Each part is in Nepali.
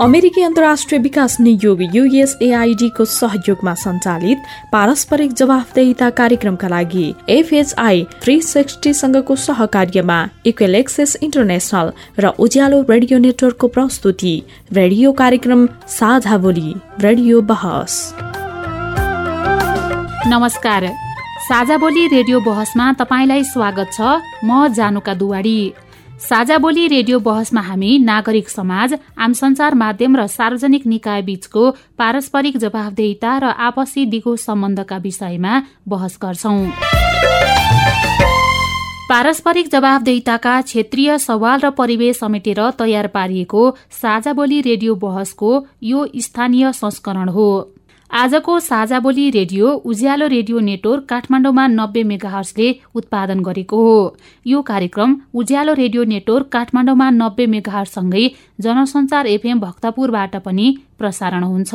अमेरिकी अन्तर्राष्ट्रिय विकास नियोग युएसएआईडीको सहयोगमा सञ्चालित पारस्परिक जवाफदेहिता कार्यक्रमका लागि एफएचआई थ्री सिक्सटीसँगको सहकार्यमा इक्वेल एक्सेस इन्टरनेसनल र उज्यालो रेडियो नेटवर्कको प्रस्तुति। रेडियो कार्यक्रम साझा बोली रेडियो बहस। नमस्कार। साझा बोली रेडियो बहसमा तपाईँलाई स्वागत छ। म जानुका दुवाडी। साझा बोली रेडियो बहसमा हामी नागरिक समाज आम संचार माध्यम र सार्वजनिक निकाय बीचको पारस्परिक जवाबदेहिता र आपसी दिगो सम्बन्धका विषयमा बहस गर्छौं। पारस्परिक जवाबदेहिताका क्षेत्रीय सवाल र परिवेश समेटेर तयार पारिएको साझा बोली रेडियो बहसको यो स्थानीय संस्करण हो। आजको साझा बोली रेडियो उज्यालो रेडियो नेटवर्क काठमाडौँमा नब्बे मेगाहर्सले उत्पादन गरेको हो। यो कार्यक्रम उज्यालो रेडियो नेटवर्क काठमाडौँमा नब्बे मेगाहरसँगै जनसञ्चार एफएम भक्तपुरबाट पनि प्रसारण हुन्छ।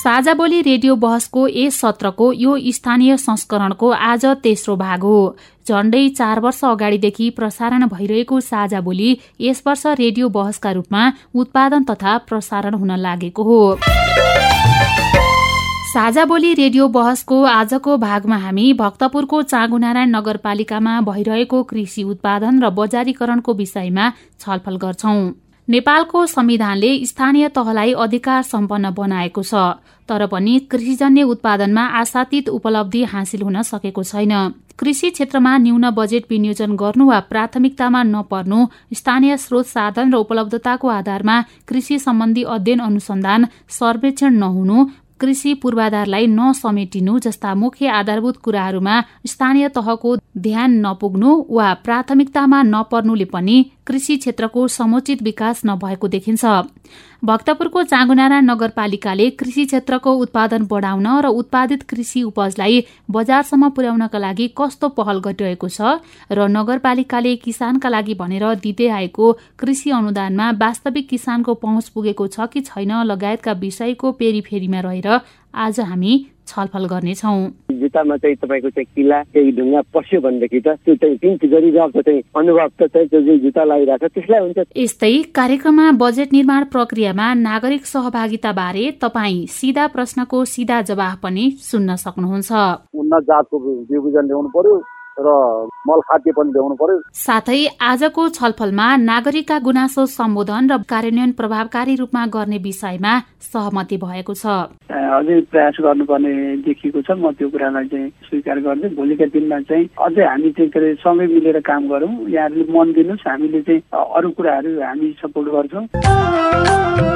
साझा बोली रेडियो बहसको यस सत्रको यो स्थानीय संस्करणको आज तेस्रो भाग हो। झण्डै चार वर्ष अगाडिदेखि प्रसारण भइरहेको साझा बोली यस वर्ष रेडियो बहसका रूपमा उत्पादन तथा प्रसारण हुन लागेको हो। साझा बोली रेडियो बहसको आजको भागमा हामी भक्तपुरको चाँगुनारायण नगरपालिकामा भइरहेको कृषि उत्पादन र बजारीकरणको विषयमा छलफल गर्छौं। नेपालको संविधानले स्थानीय तहलाई अधिकार सम्पन्न बनाएको छ तर पनि कृषिजन्य उत्पादनमा आशातीत उपलब्धि हासिल हुन सकेको छैन। कृषि क्षेत्रमा न्यून बजेट विनियोजन गर्नु वा प्राथमिकतामा नपर्नु स्थानीय स्रोत साधन र उपलब्धताको आधारमा कृषि सम्बन्धी अध्ययन अनुसन्धान सर्वेक्षण नहुनु कृषि पूर्वाधारलाई नसमेटिनु जस्ता मुख्य आधारभूत कुराहरूमा स्थानीय तहको ध्यान नपुग्नु वा प्राथमिकतामा नपर्नुले पनि कृषि क्षेत्रको समुचित विकास नभएको देखिन्छ। भक्तपुरको चाँगुनारा नगरपालिकाले कृषि क्षेत्रको उत्पादन बढाउन र उत्पादित कृषि उपजलाई बजारसम्म पुर्याउनका लागि कस्तो पहल गरिरहेको छ र नगरपालिकाले किसानका लागि भनेर दिँदै आएको कृषि अनुदानमा वास्तविक किसानको पहुँच पुगेको छ कि छैन लगायतका विषयको पेरिफेरीमा रहेर आज हामी छलफल गर्नेछौ। जुत्तामा चाहिँ तपाईँको चाहिँ किला केही ढुङ्गा पस्यो भनेदेखि त त्यो चाहिँ पिन्च गरिरहेको चाहिँ अनुभव त चाहिँ त्यो जुन जुत्ता लगाइरहेको छ त्यसलाई हुन्छ। यस्तै कार्यक्रममा बजेट निर्माण प्रक्रियामा नागरिक सहभागिता बारे तपाईँ सिधा प्रश्नको सिधा जवाफ पनि सुन्न सक्नुहुन्छ। उन्नत जातको बिउ बिजन ल्याउनु पर्यो। र मल खाद्य पनि ल्याउनु पर्यो। साथै आजको छलफलमा नागरिकका गुनासो सम्बोधन र कार्यान्वयन प्रभावकारी रूपमा गर्ने विषयमा सहमति भएको छ। अझै प्रयास गर्नुपर्ने देखिएको छ। म त्यो कुरालाई चाहिँ स्वीकार गर्दै भोलिका दिनमा चाहिँ अझै हामी चाहिँ के अरे सँगै मिलेर काम गरौँ। यहाँहरूले मन दिनुहोस्। हामीले चाहिँ अरू कुराहरू हामी सपोर्ट गर्छौँ।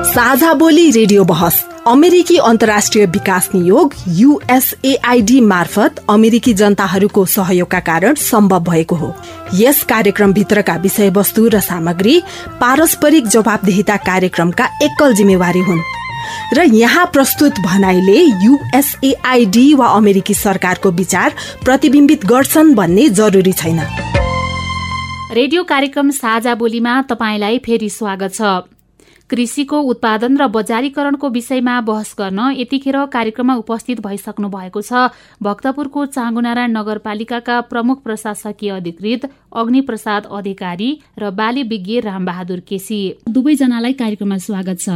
साझा बोली रेडियो बहस अमेरिकी अन्तर्राष्ट्रिय विकास नियोग युएसएआईडी मार्फत अमेरिकी जनताहरूको सहयोगका कारण सम्भव भएको हो। यस कार्यक्रमभित्रका विषयवस्तु र सामग्री पारस्परिक जवाबदेहिता कार्यक्रमका एकल जिम्मेवारी हुन्। र यहाँ प्रस्तुत भनाइले युएसएआईडी वा अमेरिकी सरकारको विचार प्रतिबिम्बित गर्छन् भन्ने जरुरी छैन। रेडियो कार्यक्रम साझा बोलीमा तपाईँलाई फेरि स्वागत छ। कृषिको उत्पादन र बजारीकरणको विषयमा बहस गर्न यतिखेर कार्यक्रममा उपस्थित भइसक्नु भएको छ। भक्तपुरको चाँगुनारायण नगरपालिकाका प्रमुख प्रशासकीय अधिकृत अग्नि प्रसाद अधिकारी र बाली विज्ञ रामबहादुर केसी। दुवैजनालाई कार्यक्रममा स्वागत छ।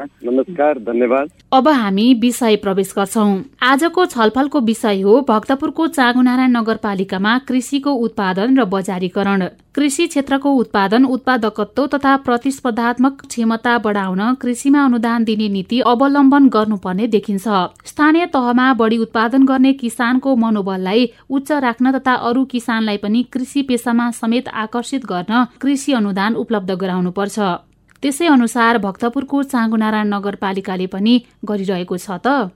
नमस्कार धन्यवाद। अब हामी विषय प्रवेश गर्छौ। आजको छलफलको विषय हो भक्तपुरको चाँगुनारायण नगरपालिकामा कृषिको उत्पादन र बजारीकरण। कृषि क्षेत्रको उत्पादन उत्पादकत्व तथा प्रतिस्पर्धात्मक क्षमता बढाउन कृषिमा अनुदान दिने नीति अवलम्बन गर्नुपर्ने देखिन्छ। स्थानीय तहमा बढी उत्पादन गर्ने किसानको मनोबललाई उच्च राख्न तथा अरू किसानलाई पनि कृषि पेसामा समेत आकर्षित गर्न कृषि अनुदान उपलब्ध गराउनुपर्छ। त्यसै अनुसार भक्तपुरको चाँगुनारायण नगरपालिकाले पनि गरिरहेको छ त।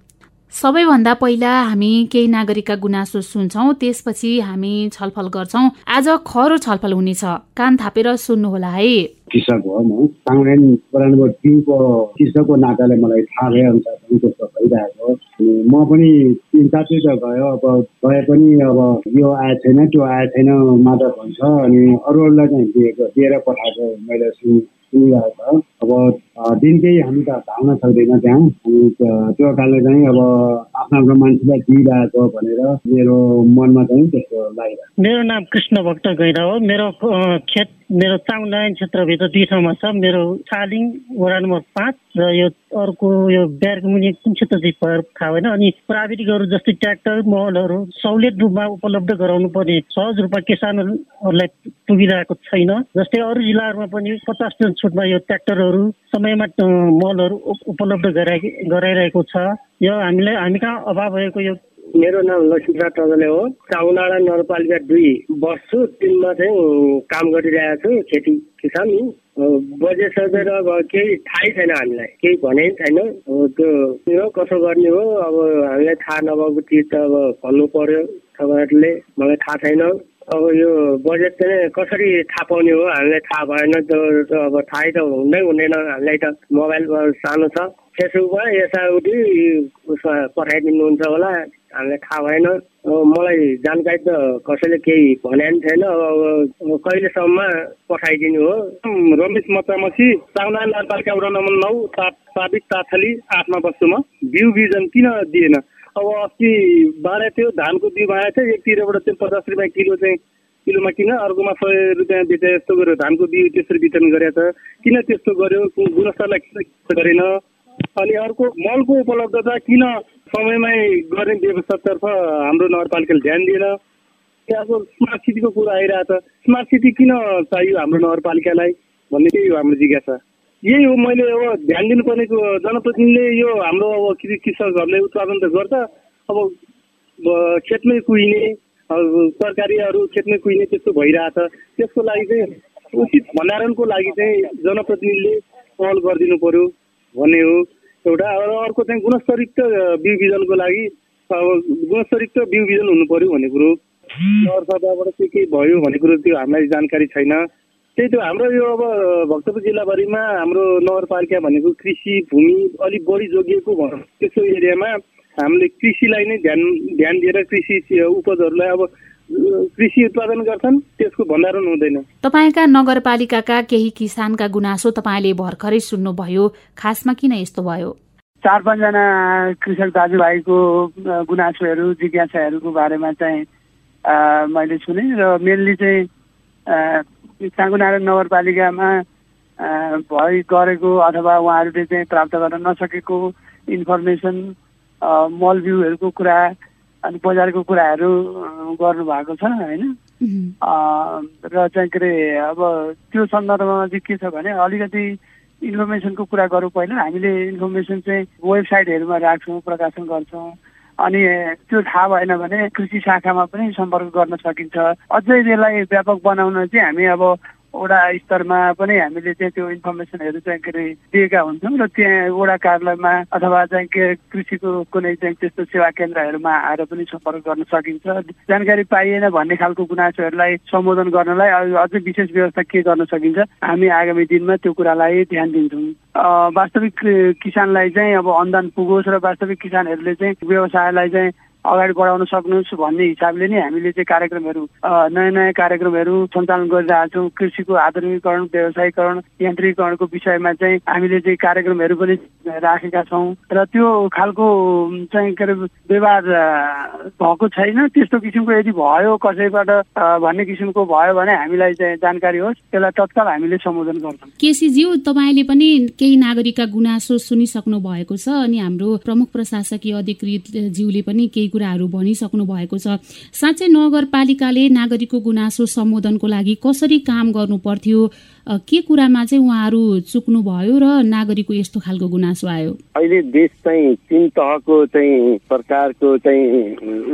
सबैभन्दा पहिला हामी केही नागरिकका गुनासो सुन्छौँ त्यसपछि हामी छलफल गर्छौँ। आज खरो छलफल हुनेछ। कान थापेर सुन्नुहोला है। कृषक हो म। चाङरेन टिमको कृषकको नाताले मलाई थाहा भए अनुसार भइरहेको म पनि तिन चारचोटि गयो अब गए पनि अब यो आएको छैन त्यो आएको छैन मात्र भन्छ। अनि अरूहरूलाई चाहिँ दिएको दिएर पठाएको मैले सुनि सुनिरहेको छ अब दिनकै हामी त धाउन सक्दैन त्यहाँ। त्यो कारणले चाहिँ अब आफ्नो आफ्नो मान्छेलाई दिइरहेको भनेर मेरो मनमा चाहिँ त्यस्तो लागिरहेको मेरो नाम कृष्ण भक्त गैरा हो। मेरो खेत मेरो चाङनारायण क्षेत्रभित्र दुई ठाउँमा छ। मेरो छालिङ वडा नम्बर पाँच र यो अर्को यो बिहारको मुनि कुन क्षेत्र चाहिँ थाहा होइन अनि प्राविधिकहरू जस्तै ट्र्याक्टर महलहरू सहुलियत रूपमा उपलब्ध गराउनु पर्ने सहज रूपमा किसानहरूलाई पुगिरहेको छैन। जस्तै अरू जिल्लाहरूमा पनि पचास प्रतिशत छुटमा यो ट्र्याक्टरहरू समयमा मलहरू उपलब्ध गराइ गराइरहेको छ। यो हामीलाई हामी कहाँ अभाव भएको यो मेरो नाम लक्ष्मीप्रसाद टजले हो। चाउनाडा नगरपालिका दुई बस्छु तिनमा चाहिँ काम गरिरहेको छु खेती किसान। बजेट सजेर अब केही थाहै छैन हामीलाई। केही भने छैन। त्यो कसो गर्ने हो? अब हामीलाई थाहा नभएको चिज त अब भन्नु पर्यो। तपाईँहरूले मलाई थाहा छैन। अब यो बजेट चाहिँ कसरी थाहा पाउने हो? हामीलाई थाहा भएन त्यो अब थाहै त हुँदै हुँदैन हामीलाई त। मोबाइल सानो छ। फेसबुकमा यताउति उसमा पठाइदिनुहुन्छ होला। हामीलाई थाहा भएन। मलाई जानकारी त कसैले केही भने पनि छैन। अब कहिलेसम्म पठाइदिनु हो? रमेश मचामसी चाउना नगरपालिका नम्बर नौ साबिक ताथली आठमा बस्छु म। बिउ बिजन किन दिएन? अब अस्ति बाँडेको थियो धानको बिउ बाँडेको थियो एकतिरबाट चाहिँ पचास रुपियाँ किलो चाहिँ किलोमा किन अर्कोमा सय रुपियाँ बेचे यस्तो गर्यो धानको बिउ त्यसरी वितरण गरेको छ। किन त्यस्तो गर्यो? गुणस्तरलाई किन गरेन? अनि अर्को मलको उपलब्धता किन समयमै गर्ने व्यवस्थातर्फ हाम्रो नगरपालिकाले ध्यान दिएर त्यहाँको स्मार्ट सिटीको कुरा आइरहेको छ स्मार्ट सिटी किन चाहियो हाम्रो नगरपालिकालाई? भन्ने त्यही हो हाम्रो जिज्ञासा। यही हो मैले अब ध्यान दिनुपर्ने जनप्रतिनिधिले यो हाम्रो अब कृषकहरूले उत्पादन त गर्छ अब खेतमै कुहिने तरकारीहरू खेतमै कुहिने त्यस्तो भइरहेछ। त्यसको लागि चाहिँ उचित भण्डारणको लागि चाहिँ जनप्रतिनिधिले पहल गरिदिनु पर्यो भन्ने हो एउटा। अर्को चाहिँ गुणस्तरयुक्त बिउ बिजनको लागि अब गुणस्तरयुक्त बिउ बिजन हुनु पर्यो भन्ने कुरो। सभाबाट के के भयो भन्ने कुरो त्यो हामीलाई जानकारी छैन। त्यही त हाम्रो यो अब भक्तपुर जिल्लाभरिमा हाम्रो नगरपालिका भनेको कृषि भूमि अलिक बढी जोगिएको भनौँ त्यस्तो एरियामा हामीले कृषिलाई नै ध्यान ध्यान दिएर कृषि उपजहरूलाई अब कृषि उत्पादन गर्छन् त्यसको भण्डारण हुँदैन। तपाईँका नगरपालिकाका केही किसानका गुनासो तपाईँले भर्खरै सुन्नुभयो खासमा किन यस्तो भयो? चार पाँचजना कृषक दाजुभाइको गुनासोहरू जिज्ञासाहरूको बारेमा चाहिँ मैले सुने र मेनली चाहिँ साङ्गुनारायण नगरपालिकामा भइ गरेको अथवा उहाँहरूले चाहिँ प्राप्त गर्न नसकेको इन्फर्मेसन मल बिउहरूको कुरा अनि बजारको कुराहरू गर्नुभएको छ होइन? र चाहिँ के अरे अब त्यो सन्दर्भमा चाहिँ के छ भने अलिकति इन्फर्मेसनको कुरा गरौँ पहिला। हामीले इन्फर्मेसन चाहिँ वेबसाइटहरूमा राख्छौँ प्रकाशन गर्छौँ। अनि त्यो थाहा भएन भने कृषि शाखामा पनि सम्पर्क गर्न सकिन्छ। अझै यसलाई व्यापक बनाउन चाहिँ हामी अब वडा स्तरमा पनि हामीले चाहिँ त्यो इन्फर्मेसनहरू चाहिँ के अरे दिएका हुन्छौँ र त्यहाँ वडा कार्यालयमा अथवा चाहिँ के कृषिको कुनै चाहिँ त्यस्तो सेवा केन्द्रहरूमा आएर पनि सम्पर्क गर्न सकिन्छ। जानकारी पाइएन भन्ने खालको गुनासोहरूलाई सम्बोधन गर्नलाई अझै विशेष व्यवस्था के गर्न सकिन्छ हामी आगामी दिनमा त्यो कुरालाई ध्यान दिन्छौँ। वास्तविक किसानलाई चाहिँ अब अनुदान पुगोस् र वास्तविक किसानहरूले चाहिँ व्यवसायलाई चाहिँ अगाडि बढाउन सक्नुहोस् भन्ने हिसाबले नै हामीले चाहिँ कार्यक्रमहरू नयाँ नयाँ कार्यक्रमहरू सञ्चालन गरिरहेका छौँ कृषिको आधुनिकीकरण व्यवसायीकरण यान्त्रिकरणको विषयमा चाहिँ हामीले चाहिँ कार्यक्रमहरू पनि राखेका छौँ। र त्यो खालको चाहिँ के अरे व्यवहार भएको छैन। त्यस्तो किसिमको यदि भयो कसैबाट भन्ने किसिमको भयो भने हामीलाई चाहिँ जानकारी होस्। त्यसलाई तत्काल हामीले सम्बोधन गर्छौँ। केसीज्यू तपाईँले पनि केही नागरिकका गुनासो सुनिसक्नु भएको छ अनि हाम्रो प्रमुख प्रशासकीय अधिकृत ज्यूले पनि केही कुराहरू भनिसक्नु भएको छ। साँच्चै नगरपालिकाले नागरिकको गुनासो सम्बोधनको लागि कसरी काम गर्नु पर्थ्यो के कुरामा चाहिँ उहाँहरू चुक्नु भयो र नागरिकको यस्तो खालको गुनासो आयो? अहिले देश चाहिँ तिन तहको चाहिँ सरकारको चाहिँ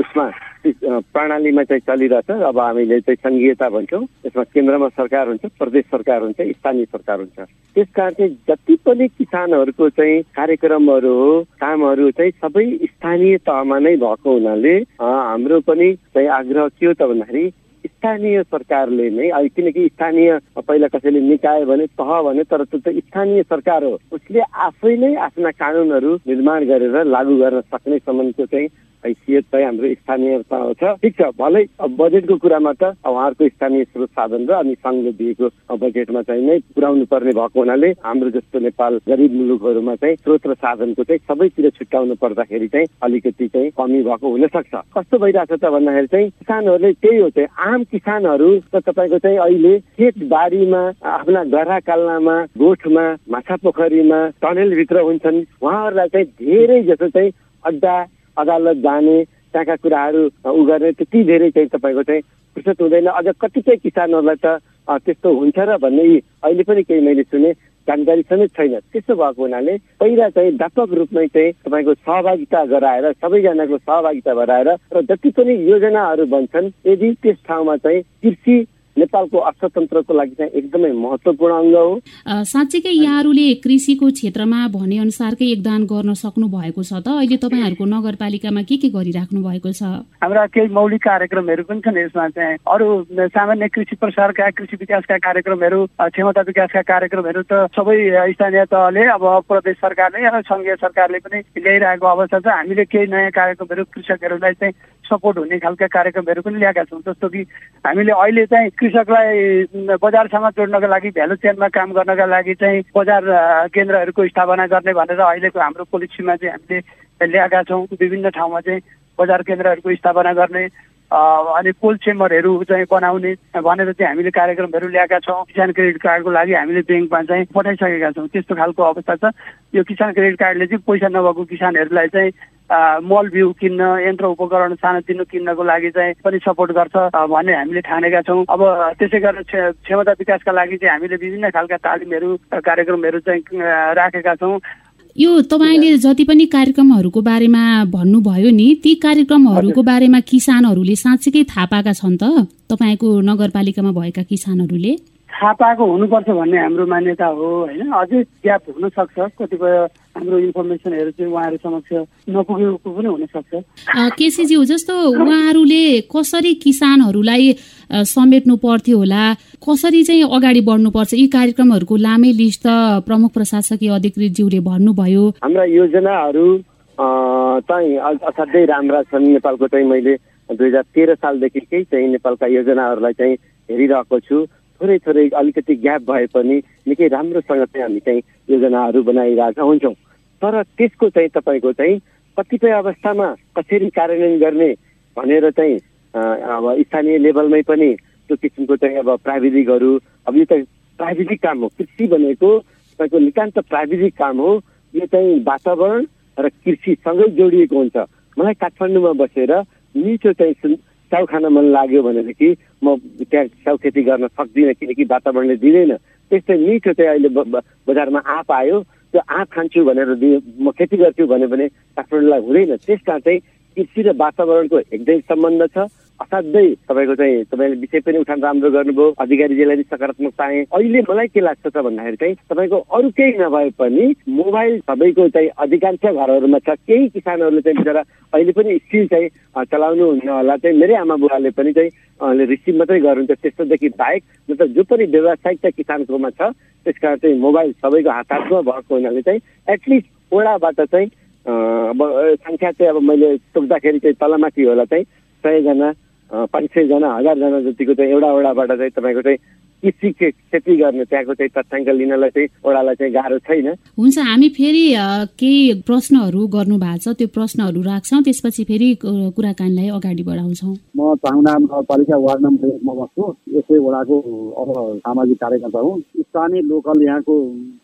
उसमा प्रणालीमा चाहिँ चलिरहेछ। अब हामीले चाहिँ सङ्घीयता भन्छौँ यसमा केन्द्रमा सरकार हुन्छ प्रदेश सरकार हुन्छ स्थानीय सरकार हुन्छ। त्यस कारण चाहिँ जति पनि किसानहरूको चाहिँ कार्यक्रमहरू हो कामहरू चाहिँ सबै स्थानीय तहमा नै भएको हुनाले हाम्रो पनि चाहिँ आग्रह के हो त भन्दाखेरि स्थानीय सरकारले नै किनकि स्थानीय पहिला कसैले निकाय भने तह भने तर त्यो त स्थानीय सरकार हो। उसले आफै नै आफ्ना कानुनहरू निर्माण गरेर लागू गर्न सक्ने सम्बन्धको चाहिँ हैसियत चाहिँ हाम्रो स्थानीयता छ। ठिक छ भलै बजेटको कुरामा त उहाँहरूको स्थानीय स्रोत साधन र अनि सङ्घले दिएको बजेटमा चाहिँ नै पुर्याउनु पर्ने भएको हुनाले हाम्रो जस्तो नेपाल गरिब मुलुकहरूमा चाहिँ स्रोत र साधनको चाहिँ सबैतिर छुट्याउनु पर्दाखेरि चाहिँ अलिकति चाहिँ कमी भएको हुन सक्छ कस्तो भइरहेको छ त भन्दाखेरि चाहिँ किसानहरूले त्यही हो चाहिँ आम किसानहरू त तपाईँको चाहिँ अहिले खेतबारीमा आफ्ना गरा काल्नामा गोठमा माछा पोखरीमा टनेलभित्र हुन्छन्। उहाँहरूलाई चाहिँ धेरै जसो चाहिँ अड्डा अदालत जाने त्यहाँका कुराहरू उ गर्ने त्यति धेरै चाहिँ तपाईँको चाहिँ फुर्सद हुँदैन। अझ कतिपय किसानहरूलाई त त्यस्तो हुन्छ र भन्ने अहिले पनि केही मैले सुने जानकारी समेत छैन। त्यस्तो भएको हुनाले पहिला चाहिँ व्यापक रूपमै चाहिँ तपाईँको सहभागिता गराएर सबैजनाको सहभागिता गराएर र जति पनि योजनाहरू बन्छन् यदि त्यस ठाउँमा चाहिँ कृषि नेपालको अर्थतन्त्रको लागि चाहिँ एकदमै महत्वपूर्ण अङ्ग हो साँच्चीकै यहाँहरूले कृषिको क्षेत्रमा भने अनुसारकै योगदान गर्न सक्नु भएको छ त। अहिले तपाईँहरूको नगरपालिकामा के के गरिराख्नु भएको छ? हाम्रा केही मौलिक कार्यक्रमहरू पनि छन् यसमा चाहिँ। अरू सामान्य कृषि प्रसारका कृषि विकासका कार्यक्रमहरू क्षमता विकासका कार्यक्रमहरू त सबै स्थानीय तहले अब प्रदेश सरकारले र सङ्घीय सरकारले पनि ल्याइरहेको अवस्था छ। हामीले केही नयाँ कार्यक्रमहरू कृषकहरूलाई चाहिँ सपोर्ट हुने खालका कार्यक्रमहरू पनि ल्याएका छौँ। जस्तो कि हामीले अहिले चाहिँ कृषकलाई बजारसँग जोड्नको लागि भ्यालु चेनमा काम गर्नका लागि चाहिँ बजार केन्द्रहरूको स्थापना गर्ने भनेर अहिलेको हाम्रो पोलिसीमा चाहिँ हामीले ल्याएका छौँ। विभिन्न ठाउँमा चाहिँ बजार केन्द्रहरूको स्थापना गर्ने अनि कोल्ड चेम्बरहरू चाहिँ बनाउने भनेर चाहिँ हामीले कार्यक्रमहरू ल्याएका छौँ। किसान क्रेडिट कार्डको लागि हामीले ब्याङ्कमा चाहिँ पठाइसकेका छौँ। त्यस्तो खालको अवस्था छ। यो किसान क्रेडिट कार्डले चाहिँ पैसा नभएको किसानहरूलाई चाहिँ मल बिउ किन्न यन्त्र उपकरण सानोतिनो किन्नको लागि चाहिँ पनि सपोर्ट गर्छ भन्ने हामीले ठानेका छौँ। अब त्यसै गरेर क्षमता विकासका लागि चाहिँ हामीले विभिन्न खालका तालिमहरू कार्यक्रमहरू चाहिँ राखेका छौँ। यो तपाईँले जति पनि कार्यक्रमहरूको बारेमा भन्नुभयो नि ती कार्यक्रमहरूको बारेमा किसानहरूले साँच्चीकै थाहा पाएका छन् त? तपाईँको नगरपालिकामा भएका किसानहरूले? थाहा पाएको हुनुपर्छ भन्ने हाम्रो मान्यता हो होइन? अझै ग्याप हुन सक्छ कतिपय हाम्रो इन्फर्मेसनहरू चाहिँ उहाँहरू समक्ष नपुगेको पनि हुनसक्छ। केसीज्यू जस्तो उहाँहरूले कसरी किसानहरूलाई समेट्नु पर्थ्यो होला कसरी चाहिँ अगाडि बढ्नुपर्छ यी कार्यक्रमहरूको लामै लिस्ट त प्रमुख प्रशासकीय अधिकृत ज्यूले भन्नुभयो। हाम्रा योजनाहरू चाहिँ असाध्यै राम्रा छन्। नेपालको चाहिँ मैले दुई हजार तेह्र सालदेखिकै चाहिँ नेपालका योजनाहरूलाई चाहिँ हेरिरहेको छु। थोरै थोरै अलिकति ग्याप भए पनि निकै राम्रोसँग चाहिँ हामी चाहिँ योजनाहरू बनाइरहेका हुन्छौँ। तर त्यसको चाहिँ तपाईँको चाहिँ कतिपय अवस्थामा कसरी कार्यान्वयन गर्ने भनेर चाहिँ अब स्थानीय लेभलमै पनि त्यो किसिमको चाहिँ अब प्राविधिकहरू अब यो त प्राविधिक काम हो। कृषि भनेको तपाईँको नितान्त प्राविधिक काम हो। यो चाहिँ वातावरण र कृषिसँगै जोडिएको हुन्छ। मलाई काठमाडौँमा बसेर मिठो चाहिँ च्याउ खान मन लाग्यो भनेदेखि म त्यहाँ च्याउ खेती गर्न सक्दिनँ किनकि वातावरणले दिँदैन। त्यस्तै मिठो चाहिँ अहिले बजारमा आँप आयो। त्यो आँप खान्छु भनेर म खेती गर्छु भन्यो भने काठमाडौँलाई हुँदैन। त्यस कारण चाहिँ कृषि र वातावरणको एकदमै सम्बन्ध छ। असाध्यै तपाईँको चाहिँ तपाईँले विषय पनि उठान राम्रो गर्नुभयो। अधिकारीजीलाई पनि सकारात्मक पाएँ अहिले मलाई के लाग्छ त भन्दाखेरि चाहिँ तपाईँको अरू केही नभए पनि मोबाइल सबैको चाहिँ अधिकांश घरहरूमा छ। केही किसानहरूले चाहिँ बिचरा अहिले पनि स्किल चाहिँ चलाउनु हुन्न होला चाहिँ मेरै आमा बुवाले पनि चाहिँ रिसिभ मात्रै गर्नुहुन्छ। त्यस्तोदेखि बाहेक मतलब जो पनि व्यावसायिक चाहिँ किसानकोमा छ त्यस कारण चाहिँ मोबाइल सबैको हात हातमा भएको हुनाले चाहिँ एटलिस्ट ओडाबाट चाहिँ अब सङ्ख्या चाहिँ अब मैले सोच्दाखेरि चाहिँ तलमाथि होला चाहिँ सयजना पाँच सयजना हजारजना जतिको चाहिँ एउटा वडाबाट चाहिँ तपाईँको चाहिँ कृषि खेती गर्ने त्यहाँको चाहिँ तथ्याङ्क लिनलाई चाहिँ ओडालाई चाहिँ गाह्रो छैन। हुन्छ हामी फेरि केही प्रश्नहरू गर्नु भएको छ त्यो प्रश्नहरू राख्छौँ त्यसपछि फेरि कुराकानीलाई अगाडि बढाउँछौँ। म चाङना नगरपालिका वार्ड नम्बर एकमा बस्छु यसै वडाको अब सामाजिक कार्यकर्ता हुँ। स्थानीय लोकल यहाँको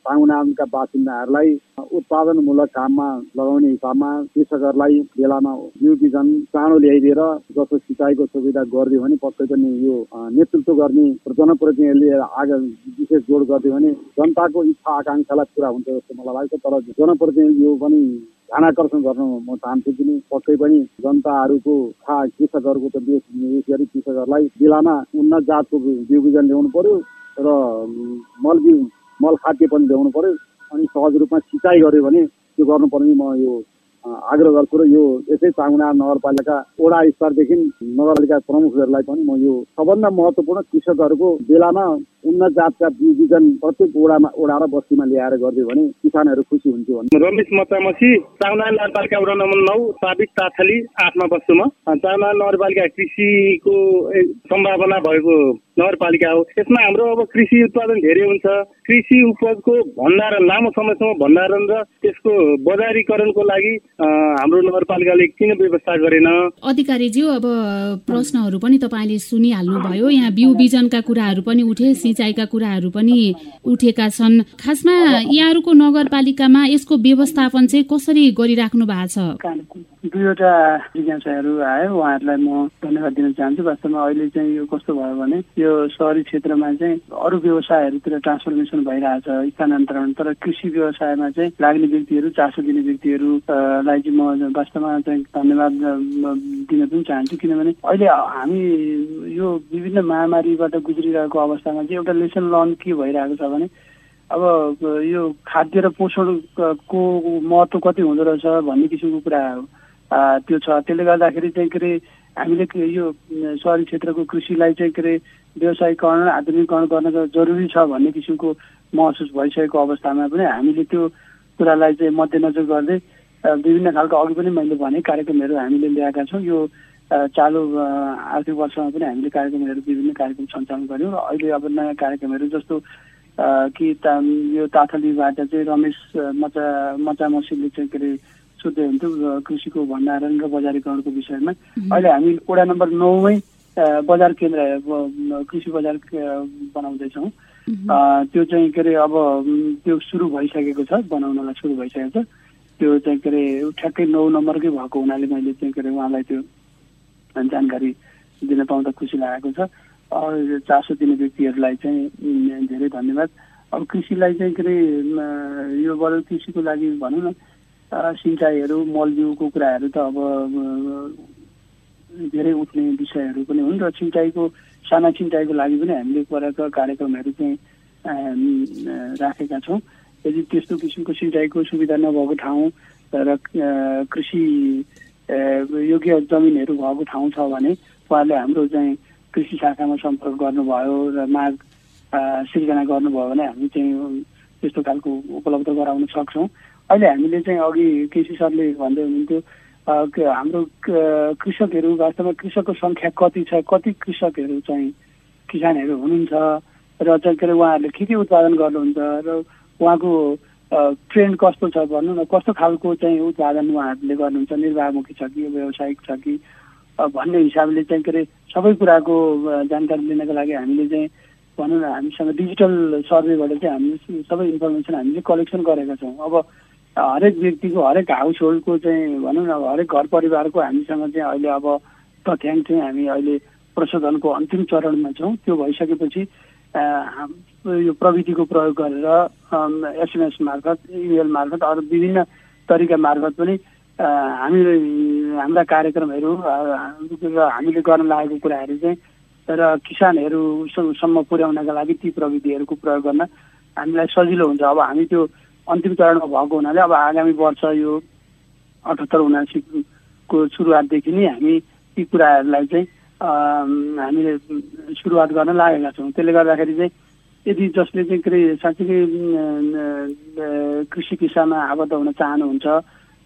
चाङनाका बासिन्दाहरूलाई उत्पादनमूलक काममा लगाउने हिसाबमा कृषकहरूलाई बेलामा बिउ बिजन चाँडो ल्याइदिएर जस्तो सिँचाइको सुविधा गरिदियो भने पक्कै पनि यो नेतृत्व गर्ने जनप्रति उनीहरूले आज विशेष जोड गरिदियो भने जनताको इच्छा आकाङ्क्षालाई पुरा हुन्छ जस्तो मलाई लाग्छ। तर जनप्रतिनिधि यो पनि ध्यान आकर्षण गर्न म चाहन्छु कि पक्कै पनि जनताहरूको खा कृषकहरूको त विशेष गरी कृषकहरूलाई जिल्लामा उन्नत जातको बिउ बिजन ल्याउनु पर्यो र मल मल खाद्य पनि ल्याउनु पर्यो। अनि सहज रूपमा सिँचाइ गर्यो भने त्यो गर्नुपर्ने म यो आग्रह गर्छु र यो यसै चामुना नगरपालिका वडा स्तरदेखि नगरपालिका प्रमुखहरूलाई पनि म यो सबभन्दा महत्त्वपूर्ण कृषकहरूको बेलामा उन्नत जातका बिजन प्रत्येक वडामा वडा र बस्तीमा ल्याएर गरिदियो भने किसानहरू खुसी हुन्थ्यो भने रमेश मचामसी चाउना नगरपालिका वडा नम्बर नौ साबिक ताथली आठमा बस्छुमा चाउना नगरपालिका कृषिको सम्भावना भएको नगरपालिका हो। यसमा हाम्रो अब कृषि उत्पादन धेरै हुन्छ। कृषि उपजको भण्डारण लामो समयसम्म भण्डारण र त्यसको बजारीकरणको लागि हाम्रो नगरपालिकाले किन व्यवस्था गरेन? अधिकारीज्यू अब प्रश्नहरू पनि तपाईँले सुनिहाल्नुभयो। यहाँ बिउ बिजनका कुराहरू पनि उठे सिँचाइका कुराहरू पनि उठेका छन्। खासमा यहाँहरूको नगरपालिकामा यसको व्यवस्थापन चाहिँ कसरी गरिराख्नु भएको छ? दुईवटा जिज्ञासाहरू आयो। उहाँहरूलाई म धन्यवाद दिन चाहन्छु। वास्तवमा अहिले चाहिँ यो कस्तो भयो भने यो सहरी क्षेत्रमा चाहिँ अरू व्यवसायहरूतिर ट्रान्सफर्मेसन भइरहेछ स्थानान्तरण। तर कृषि व्यवसायमा चाहिँ लाग्ने व्यक्तिहरू चासो दिने व्यक्तिहरूलाई चाहिँ म वास्तवमा चाहिँ धन्यवाद दिन पनि चाहन्छु। किनभने अहिले हामी यो विभिन्न महामारीबाट गुज्रिरहेको अवस्थामा चाहिँ एउटा लेसन लर्न के भइरहेको छ भने अब यो खाद्य र पोषणको महत्त्व कति हुँदो रहेछ भन्ने किसिमको कुरा त्यो छ। त्यसले गर्दाखेरि चाहिँ के अरे हामीले यो सहरी क्षेत्रको कृषिलाई चाहिँ के अरे व्यवसायीकरण आधुनिकरण गर्न जरुरी छ भन्ने किसिमको महसुस भइसकेको अवस्थामा पनि हामीले त्यो कुरालाई चाहिँ मध्यनजर गर्दै विभिन्न खालको अघि पनि मैले भने कार्यक्रमहरू हामीले ल्याएका छौँ। यो चालु आर्थिक वर्षमा पनि हामीले कार्यक्रमहरू विभिन्न कार्यक्रम सञ्चालन गऱ्यौँ र अहिले अब नयाँ कार्यक्रमहरू जस्तो कि यो ताथलीबाट चाहिँ रमेश मचा मचा मसिनले चाहिँ के अरे सोध्दै हुन्थ्यो कृषिको भण्डारण र बजारीकरणको विषयमा। अहिले हामी वडा नम्बर नौमै बजार केन्द्र कृषि बजार बनाउँदैछौँ। त्यो चाहिँ के अरे अब त्यो सुरु भइसकेको छ बनाउनलाई सुरु भइसकेको छ। त्यो चाहिँ के अरे ठ्याक्कै नौ नम्बरकै भएको हुनाले मैले चाहिँ के अरे उहाँलाई त्यो जानकारी दिन पाउँदा खुसी लागेको छ। चासो दिने व्यक्तिहरूलाई चाहिँ धेरै धन्यवाद। अब कृषिलाई चाहिँ के अरे यो बरु कृषिको लागि भनौँ न सिँचाइहरू मलबिउको कुराहरू त अब धेरै उठ्ने विषयहरू पनि हुन् र सिँचाइको साना सिँचाइको लागि पनि हामीले गरेका कार्यक्रमहरू चाहिँ राखेका छौँ। यदि त्यस्तो किसिमको सिँचाइको सुविधा नभएको ठाउँ र कृषि योग्य जमिनहरू भएको ठाउँ छ भने उहाँले हाम्रो चाहिँ कृषि शाखामा सम्पर्क गर्नुभयो र माग सिर्जना गर्नुभयो भने हामी चाहिँ त्यस्तो खालको उपलब्ध गराउन सक्छौँ। अहिले हामीले चाहिँ अघि केसी सरले भन्दै हुनुहुन्थ्यो हाम्रो कृषकहरू वास्तवमा कृषकको सङ्ख्या कति छ कति कृषकहरू चाहिँ किसानहरू हुनुहुन्छ र चाहिँ के अरे उहाँहरूले के के उत्पादन गर्नुहुन्छ र उहाँको ट्रेन्ड कस्तो छ भन्नु न कस्तो खालको चाहिँ उत्पादन उहाँहरूले गर्नुहुन्छ निर्वाहमुखी छ कि व्यावसायिक छ कि भन्ने हिसाबले चाहिँ के अरे सबै कुराको जानकारी लिनको लागि हामीले चाहिँ भनौँ न हामीसँग डिजिटल सर्वेबाट चाहिँ हामी सबै इन्फर्मेसन हामीले कलेक्सन गरेका छौँ। अब हरेक व्यक्तिको हरेक हाउस होल्डको चाहिँ भनौँ न हरेक घर परिवारको हामीसँग चाहिँ अहिले अब तथ्याङ्क चाहिँ हामी अहिले प्रशोधनको अन्तिम चरणमा छौँ। त्यो भइसकेपछि यो प्रविधिको प्रयोग गरेर एसएमएस मार्फत इमेल मार्फत अरू विभिन्न तरिका मार्फत पनि हामी हाम्रा कार्यक्रमहरू हामीले गर्न लागेको कुराहरू चाहिँ र किसानहरूसम्म पुर्याउनका लागि ती प्रविधिहरूको प्रयोग गर्न हामीलाई सजिलो हुन्छ। अब हामी त्यो अन्तिम चरणमा भएको हुनाले अब आगामी वर्ष यो अठहत्तर उनासीको सुरुवातदेखि नै हामी ती कुराहरूलाई चाहिँ हामीले सुरुवात गर्न लागेका छौँ। त्यसले गर्दाखेरि चाहिँ यदि जसले चाहिँ के अरे साँच्चीकै कृषि पेसामा आबद्ध हुन चाहनुहुन्छ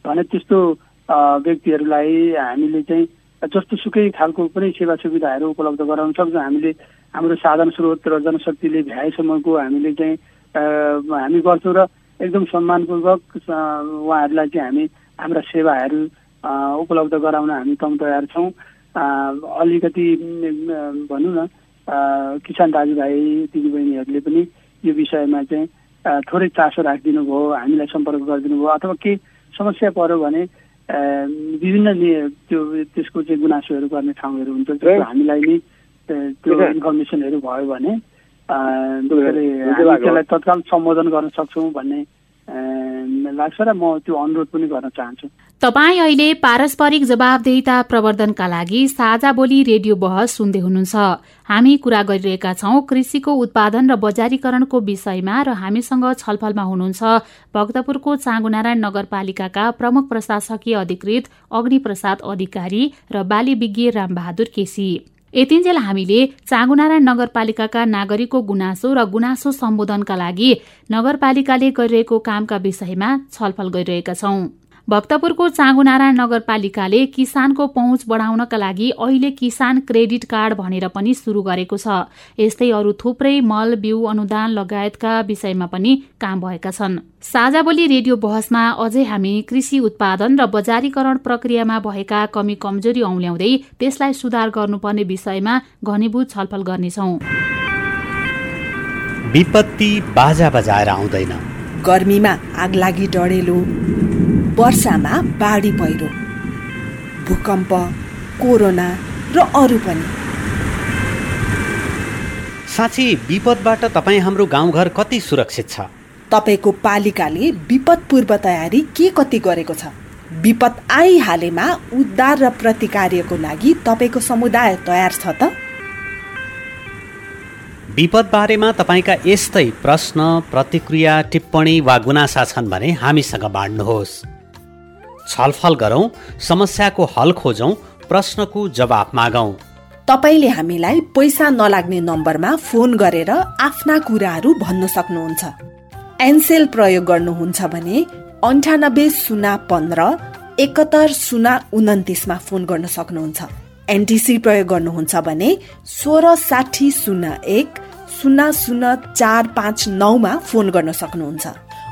भने त्यस्तो व्यक्तिहरूलाई हामीले चाहिँ जस्तो सुकै खालको पनि सेवा सुविधाहरू उपलब्ध गराउन सक्छौँ। हामीले हाम्रो साधन स्रोत र जनशक्तिले भ्याएसम्मको हामीले चाहिँ हामी गर्छौँ र एकदम सम्मानपूर्वक उहाँहरूलाई चाहिँ हामी हाम्रा सेवाहरू उपलब्ध गराउन हामी कम तयार छौँ। अलिकति भनौँ न किसान दाजुभाइ दिदीबहिनीहरूले पनि यो विषयमा चाहिँ थोरै चासो राखिदिनु भयो हामीलाई सम्पर्क गरिदिनु भयो अथवा केही समस्या पऱ्यो भने विभिन्न त्यो त्यसको चाहिँ गुनासोहरू गर्ने ठाउँहरू हुन्छ त्यो हामीलाई नै त्यो इन्फर्मेसनहरू भयो भने त्यसलाई तत्काल सम्बोधन गर्न सक्छौँ भन्ने लाग्छ र म त्यो अनुरोध पनि गर्न चाहन्छु। तपाईँ अहिले पारस्परिक जवाबदेहिता प्रवर्धनका लागि साझा बोली रेडियो बहस सुन्दै हुनुहुन्छ। हामी कुरा गरिरहेका छौं कृषिको उत्पादन र बजारीकरणको विषयमा र हामीसँग छलफलमा हुनुहुन्छ भक्तपुरको चाँगुनारायण नगरपालिकाका प्रमुख प्रशासकीय अधिकृत अग्निप्रसाद अधिकारी र बाली विज्ञ रामबहादुर केसी। यतिन्जेल हामीले चाँगुनारायण नगरपालिकाका नागरिकको गुनासो र गुनासो सम्बोधनका लागि नगरपालिकाले गरिरहेको कामका विषयमा छलफल गरिरहेका छौं। भक्तपुरको चाँगुनारायण नगरपालिकाले किसानको पहुँच बढाउनका लागि अहिले किसान क्रेडिट कार्ड भनेर पनि शुरू गरेको छ। यस्तै अरू थुप्रै मल बिउ अनुदान लगायतका विषयमा पनि काम भएका छन्। साझा बोली रेडियो बहसमा अझै हामी कृषि उत्पादन र बजारीकरण प्रक्रियामा भएका कमी कमजोरी औल्याउँदै त्यसलाई सुधार गर्नुपर्ने विषयमा घनीभूत छलफल गर्नेछौ। विपत्ति बाजा बजाएर आउँदैन। गर्मीमा आगलागी डढेलो। वर्षामा बाढी पहिरो भूकम्प कोरोना र अरू पनि। साँच्ची विपदबाट तपाईँ हाम्रो गाउँघर कति सुरक्षित छ? तपाईँको पालिकाले विपद पूर्व तयारी के कति गरेको छ? विपद आइहालेमा उद्धार र प्रतिकार्यको लागि तपाईँको समुदाय तयार छ त? विपद बारेमा तपाईँका यस्तै प्रश्न प्रतिक्रिया टिप्पणी वा गुनासा छन् भने हामीसँग बाँड्नुहोस्। छलफल गरौँ समस्याको हल खोजौँ प्रश्नको जवाफ मागौँ। तपाईँले हामीलाई पैसा नलाग्ने नम्बरमा फोन गरेर आफ्ना कुराहरू भन्न सक्नुहुन्छ। एनसेल प्रयोग गर्नुहुन्छ भने अन्ठानब्बे शून्य पन्ध्र एकहत्तर शून्य उन्तिसमा फोन गर्न सक्नुहुन्छ। एनटिसी प्रयोग गर्नुहुन्छ भने सोह्र साठी शून्य एक शून्य शून्य चार पाँच नौमा फोन गर्न सक्नुहुन्छ।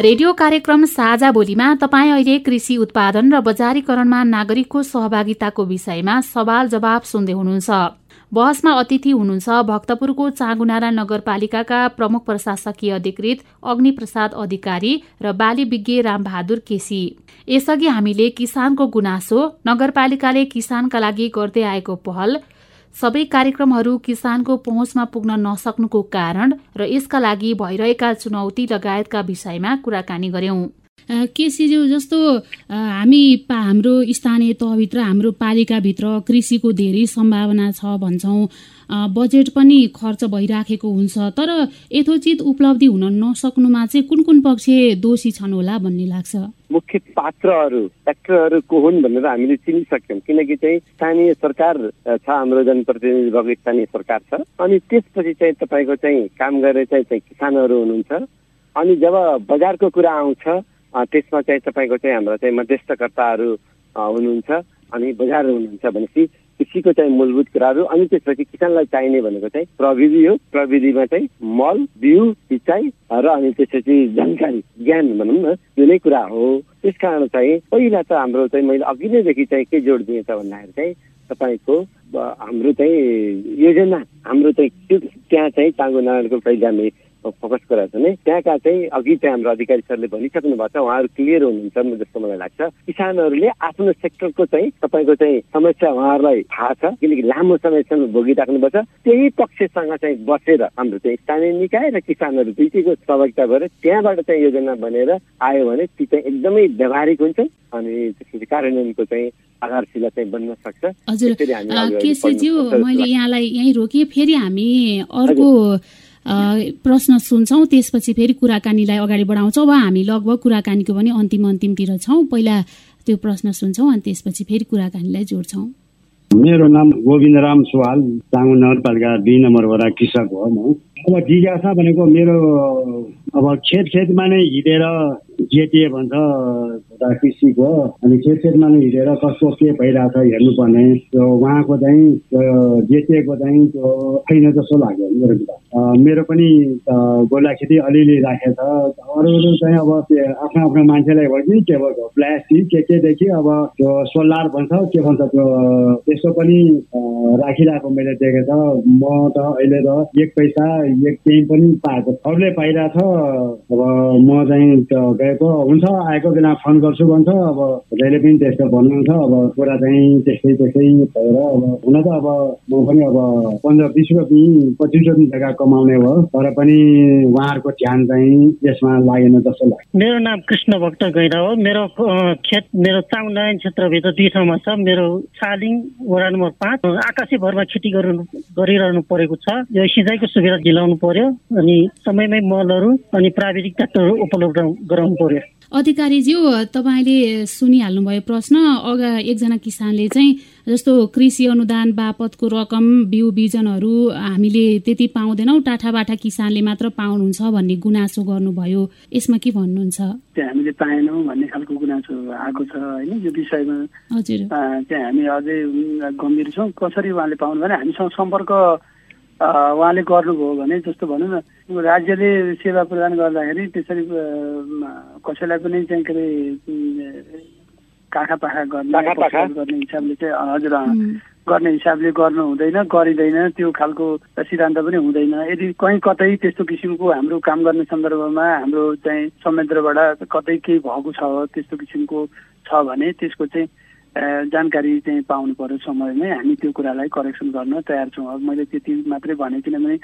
रेडियो कार्यक्रम साझा बोलीमा तपाईँ अहिले कृषि उत्पादन र बजारीकरणमा नागरिकको सहभागिताको विषयमा सवाल जवाब सुन्दै हुनुहुन्छ। बहसमा अतिथि हुनुहुन्छ भक्तपुरको चाँगुनारा नगरपालिकाका प्रमुख प्रशासकीय अधिकृत अग्निप्रसाद अधिकारी र बाली विज्ञ रामबहादुर केसी। यसअघि हामीले किसानको गुनासो नगरपालिकाले किसानका लागि गर्दै आएको पहल सबै कार्यक्रमहरू किसानको पहुँचमा पुग्न नसक्नुको कारण र यसका लागि भइरहेका चुनौती लगायतका विषयमा कुराकानी गर्यौं। केसीज्यू जस्तो हामी हाम्रो स्थानीय तहभित्र हाम्रो पालिकाभित्र कृषिको धेरै सम्भावना छ भन्छौँ। बजेट पनि खर्च भइराखेको हुन्छ। तर यथोचित उपलब्धि हुन नसक्नुमा चाहिँ कुन कुन पक्ष दोषी छन् होला भन्ने लाग्छ? मुख्य पात्रहरू एक्टरहरू को हुन् भनेर हामीले चिनिसक्यौँ। किनकि चाहिँ स्थानीय सरकार छ हाम्रो जनप्रतिनिधि भएको स्थानीय सरकार छ। अनि त्यसपछि चाहिँ तपाईँको चाहिँ काम गरेर चाहिँ किसानहरू हुनुहुन्छ। अनि जब बजारको कुरा आउँछ त्यसमा चाहिँ तपाईँको चाहिँ हाम्रो चाहिँ मध्यस्थकर्ताहरू हुनुहुन्छ। अनि बजार हुनुहुन्छ भनेपछि कृषिको चाहिँ मूलभूत कुराहरू अनि त्यसपछि किसानलाई चाहिने भनेको चाहिँ प्रविधि हो। प्रविधिमा चाहिँ मल बिउ सिँचाइ र अनि त्यसपछि जानकारी ज्ञान भनौँ न त्यो नै कुरा हो। त्यस कारण चाहिँ पहिला त हाम्रो चाहिँ मैले अघि नैदेखि चाहिँ के जोड दिएँ त भन्दाखेरि चाहिँ तपाईँको हाम्रो चाहिँ योजना हाम्रो चाहिँ त्यहाँ चाहिँ टाङ्गो नारायणको पहिला फोकस गरेर छ भने त्यहाँका चाहिँ अघि चाहिँ हाम्रो अधिकारी सरले भनिसक्नु भएको छ उहाँहरू क्लियर हुनुहुन्छ जस्तो मलाई लाग्छ। किसानहरूले आफ्नो सेक्टरको चाहिँ तपाईँको चाहिँ समस्या उहाँहरूलाई थाहा छ किनकि लामो समयसम्म भोगिराख्नुपर्छ त्यही पक्षसँग चाहिँ बसेर हाम्रो चाहिँ स्थानीय निकाय र किसानहरू दुइटैको सहभागिता गरेर त्यहाँबाट चाहिँ योजना बनेर आयो भने ती चाहिँ एकदमै व्यावहारिक हुन्छ अनि त्यसपछि कार्यान्वयनको चाहिँ आधारशिला चाहिँ बन्न सक्छ। हजुर केसीज्यू मैले यहाँलाई यहीँ रोकेँ फेरि हामी अर्को प्रश्न सुन्छौँ त्यसपछि फेरि कुराकानीलाई अगाडि बढाउँछौँ वा हामी लगभग कुराकानीको पनि अन्तिम अन्तिमतिर छौँ। पहिला त्यो प्रश्न सुन्छौँ अनि त्यसपछि फेरि कुराकानीलाई जोड्छौँ। मेरो नाम गोविन्द राम सुवाल चाङ नगरपालिका दुई नम्बर वडा कृषक हो म। अब जिज्ञासा भनेको मेरो अब खेत खेतमा नै हिँडेर जेटिए भन्छ कृषिको अनि खेत खेतमा नै हिँडेर कस्तो के भइरहेछ हेर्नुपर्ने। त्यो उहाँको चाहिँ जेटिएको चाहिँ त्यो छैन जस्तो लाग्यो मेरो मेरो पनि गोला खेती अलिअलि राखेको छ। अरू चाहिँ अब आफ्नो आफ्नो मान्छेलाई भयो कि के भयो प्लास्टिक के केदेखि अब त्यो सोलर भन्छ के भन्छ त्यो त्यस्तो पनि राखिरहेको मैले देखेको छ। म त अहिले त एक पैसा एक केही पनि पाएको अरूले पाइरहेछ। अब म चाहिँ गएको हुन्छ आएको बेला फोन गर्छु भन्छ अब जहिले पनि त्यस्तो भन्नुहुन्छ अब कुरा चाहिँ त्यस्तै त्यस्तै भएर अब हुन त अब म पनि अब पन्ध्र बिस रुपियाँ पच्चिस रुपियाँ जग्गा कमाउने भयो तर पनि उहाँहरूको ध्यान चाहिँ यसमा लागेन जस्तो लाग्छ। मेरो नाम कृष्ण भक्त गैरा हो। मेरो खेत मेरो चाङनारायण क्षेत्रभित्र दुई ठाउँमा छ। मेरो छालिङ वडा नम्बर पाँच। आकाशी भरमा खेती गर्नु गरिरहनु परेको छ। यो सिँचाइको सुविधा दिलाउनु पर्यो। अनि समयमै मलहरू अनि प्राविधिक डाक्टरहरू उपलब्ध गराउनु पर्यो अधिकारीज्यू तपाईँले सुनिहाल्नुभयो प्रश्न अगा एकजना किसानले चाहिँ जस्तो कृषि अनुदान बापतको रकम बिउ बिजनहरू हामीले त्यति पाउँदैनौँ टाठाबाठा किसानले मात्र पाउनुहुन्छ भन्ने गुनासो गर्नुभयो। यसमा के भन्नुहुन्छ? हामीले पाएनौँ भन्ने खालको गुनासो आएको छ होइन? यो विषयमा हजुर। चाहिँ हामी अझै गम्भीर छौँ। कसरी उहाँले पाउनु भने हामीसँग सम्पर्क उहाँले गर्नुभयो भने जस्तो भनौँ न राज्यले सेवा प्रदान गर्दाखेरि त्यसरी कसैलाई पनि चाहिँ के अरे काखा पाखा गर्ने गर्ने हिसाबले चाहिँ हजुर गर्ने हिसाबले गर्नु हुँदैन गरिँदैन त्यो खालको सिद्धान्त पनि हुँदैन। यदि कहीँ कतै त्यस्तो किसिमको हाम्रो काम गर्ने सन्दर्भमा हाम्रो चाहिँ संयन्त्रबाट कतै केही भएको छ त्यस्तो किसिमको छ भने त्यसको चाहिँ जानकारी चाहिँ पाउनु पर्यो समयमै। हामी त्यो कुरालाई करेक्सन गर्न तयार छौँ। अब मैले त्यति मात्रै भने किनभने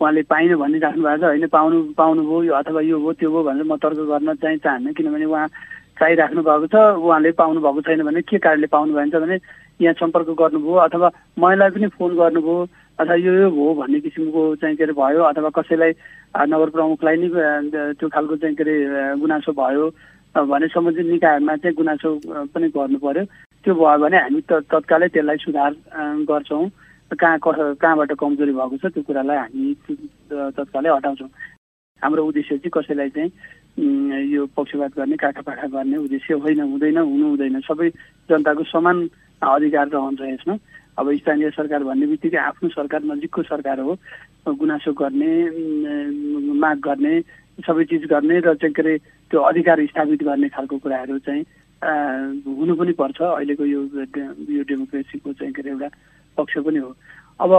उहाँले पाइनँ भनिराख्नु भएको छ। होइन पाउनु पाउनुभयो अथवा यो हो त्यो हो भनेर म तर्क गर्न चाहिँ चाहन्न किनभने उहाँ चाहिराख्नु भएको छ। उहाँले पाउनु भएको छैन भने के कारणले पाउनु भएछ भने यहाँ सम्पर्क गर्नुभयो अथवा मलाई पनि फोन गर्नुभयो अथवा यो यो हो भन्ने किसिमको चाहिँ के अरे भयो अथवा कसैलाई नगर प्रमुखलाई नै त्यो खालको चाहिँ के अरे गुनासो भयो भने सम्बन्धित निकायमा चाहिँ गुनासो पनि गर्नु पर्यो। त्यो भयो भने हामी त तत्कालै त्यसलाई सुधार गर्छौँ। कहाँ कस कहाँबाट कमजोरी भएको छ त्यो कुरालाई हामी तत्कालै हटाउँछौँ। हाम्रो उद्देश्य चाहिँ कसैलाई चाहिँ यो पक्षपात गर्ने काठापाठा गर्ने उद्देश्य होइन हुँदैन हुनु हुँदैन। सबै जनताको समान अधिकार रहन्छ यसमा। अब स्थानीय सरकार भन्ने बित्तिकै आफ्नो सरकार नजिकको सरकार हो। गुनासो गर्ने माग गर्ने सबै चिज गर्ने र चाहिँ के अरे त्यो अधिकार स्थापित गर्ने खालको कुराहरू चाहिँ हुनु पनि पर्छ। अहिलेको यो यो डेमोक्रेसीको चाहिँ के अरे एउटा पक्ष पनि हो। अब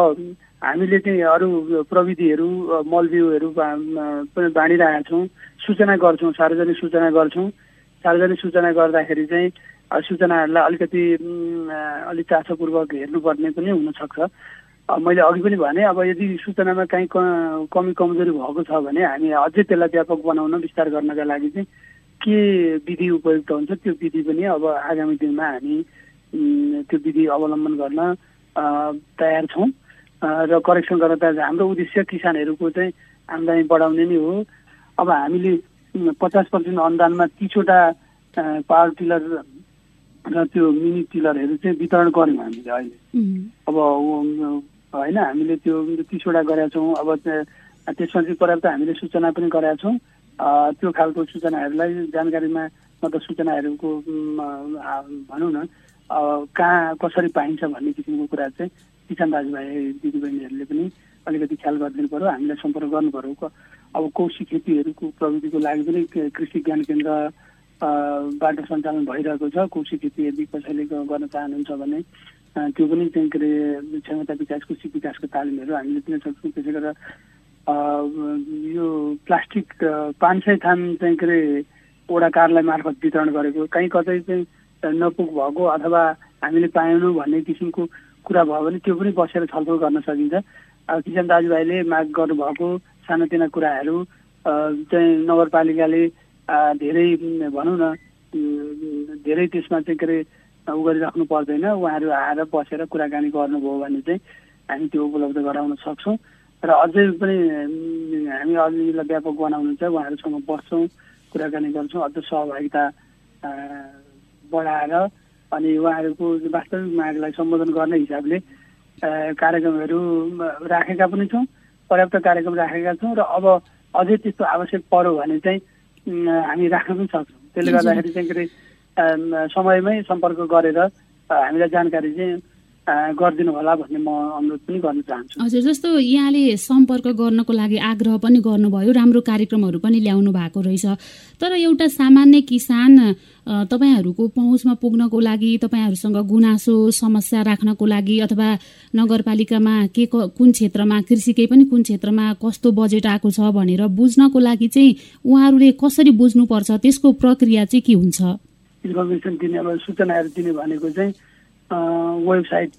हामीले चाहिँ अरू प्रविधिहरू मलबिउहरू पनि बाँडिरहेका छौँ सूचना गर्छौँ सार्वजनिक सूचना गर्छौँ। सार्वजनिक सूचना गर्दाखेरि चाहिँ सूचनाहरूलाई अलिकति अलिक चासोपूर्वक हेर्नुपर्ने पनि हुनसक्छ। मैले अघि पनि भने अब यदि सूचनामा काहीँ कमी कमजोरी भएको छ भने हामी अझै त्यसलाई व्यापक बनाउन विस्तार गर्नका लागि चाहिँ के विधि उपयुक्त हुन्छ त्यो विधि पनि अब आगामी दिनमा हामी त्यो विधि अवलम्बन गर्न तयार छौँ। र करेक्सन गर्न तयार हाम्रो उद्देश्य किसानहरूको चाहिँ आम्दानी बढाउने नै हो। अब हामीले पचास पर्सेन्ट अनुदानमा तिसवटा पावर टिलर र त्यो मिनी टिलरहरू चाहिँ वितरण गऱ्यौँ हामीले अहिले। अब होइन हामीले त्यो तिसवटा गरेका छौँ। अब त्यसमा चाहिँ पर्याप्त हामीले सूचना पनि गरेका छौँ। त्यो खालको सूचनाहरूलाई जानकारीमा मतलब सूचनाहरूको भनौँ न कहाँ कसरी पाइन्छ भन्ने किसिमको कुरा चाहिँ किसान दाजुभाइ दिदीबहिनीहरूले पनि अलिकति ख्याल गरिदिनु पऱ्यो हामीलाई सम्पर्क गर्नु पऱ्यो अब कौशी खेतीहरूको प्रविधिको लागि पनि कृषि ज्ञान केन्द्र बाट सञ्चालन भइरहेको छ। कौशी खेती यदि कसैले गर्न चाहनुहुन्छ भने त्यो पनि चाहिँ के अरे क्षमता विकास कृषि विकासको तालिमहरू हामीले दिन सक्छौँ। त्यसै गरेर यो प्लास्टिक पाँच सय थान चाहिँ के अरे वडा कार्यालय मार्फत वितरण गरेको कहीँ कतै चाहिँ नपुग भएको अथवा हामीले पाएनौँ भन्ने किसिमको कुरा भयो भने त्यो पनि बसेर छलफल गर्न सकिन्छ। किसान दाजुभाइले माग गर्नुभएको सानोतिना कुराहरू चाहिँ नगरपालिकाले धेरै भनौँ न धेरै त्यसमा चाहिँ के अरे उ गरिराख्नु पर्दैन। उहाँहरू आएर बसेर कुराकानी गर्नुभयो भने चाहिँ हामी त्यो उपलब्ध गराउन सक्छौँ। र अझै पनि हामी अलिकति व्यापक बनाउनु छ उहाँहरूसँग बस्छौँ कुराकानी गर्छौँ अझ सहभागिता बढाएर अनि उहाँहरूको वास्तविक मागलाई सम्बोधन गर्ने हिसाबले कार्यक्रमहरू राखेका पनि छौँ पर्याप्त कार्यक्रम राखेका छौँ र अब अझै त्यस्तो आवश्यक पर्यो भने चाहिँ हामी राख्न पनि सक्छौँ। त्यसले गर्दाखेरि चाहिँ के अरे समयमै सम्पर्क गरेर हामीलाई जानकारी चाहिँ गरिदिनु होला भन्ने म अनुरोध पनि गर्न चाहन्छु। हजुर जस्तो यहाँले सम्पर्क गर्नको लागि आग्रह पनि गर्नुभयो राम्रो कार्यक्रमहरू पनि ल्याउनु भएको रहेछ। तर एउटा सामान्य किसान तपाईँहरूको पहुँचमा पुग्नको लागि तपाईँहरूसँग गुनासो समस्या राख्नको लागि अथवा नगरपालिकामा के कुन क्षेत्रमा कृषिकै पनि कुन क्षेत्रमा कस्तो बजेट आएको छ भनेर बुझ्नको लागि चाहिँ उहाँहरूले कसरी बुझ्नुपर्छ त्यसको प्रक्रिया चाहिँ के हुन्छ? इन्फर्मेसन दिने अब सूचनाहरू दिने भनेको चाहिँ वेबसाइट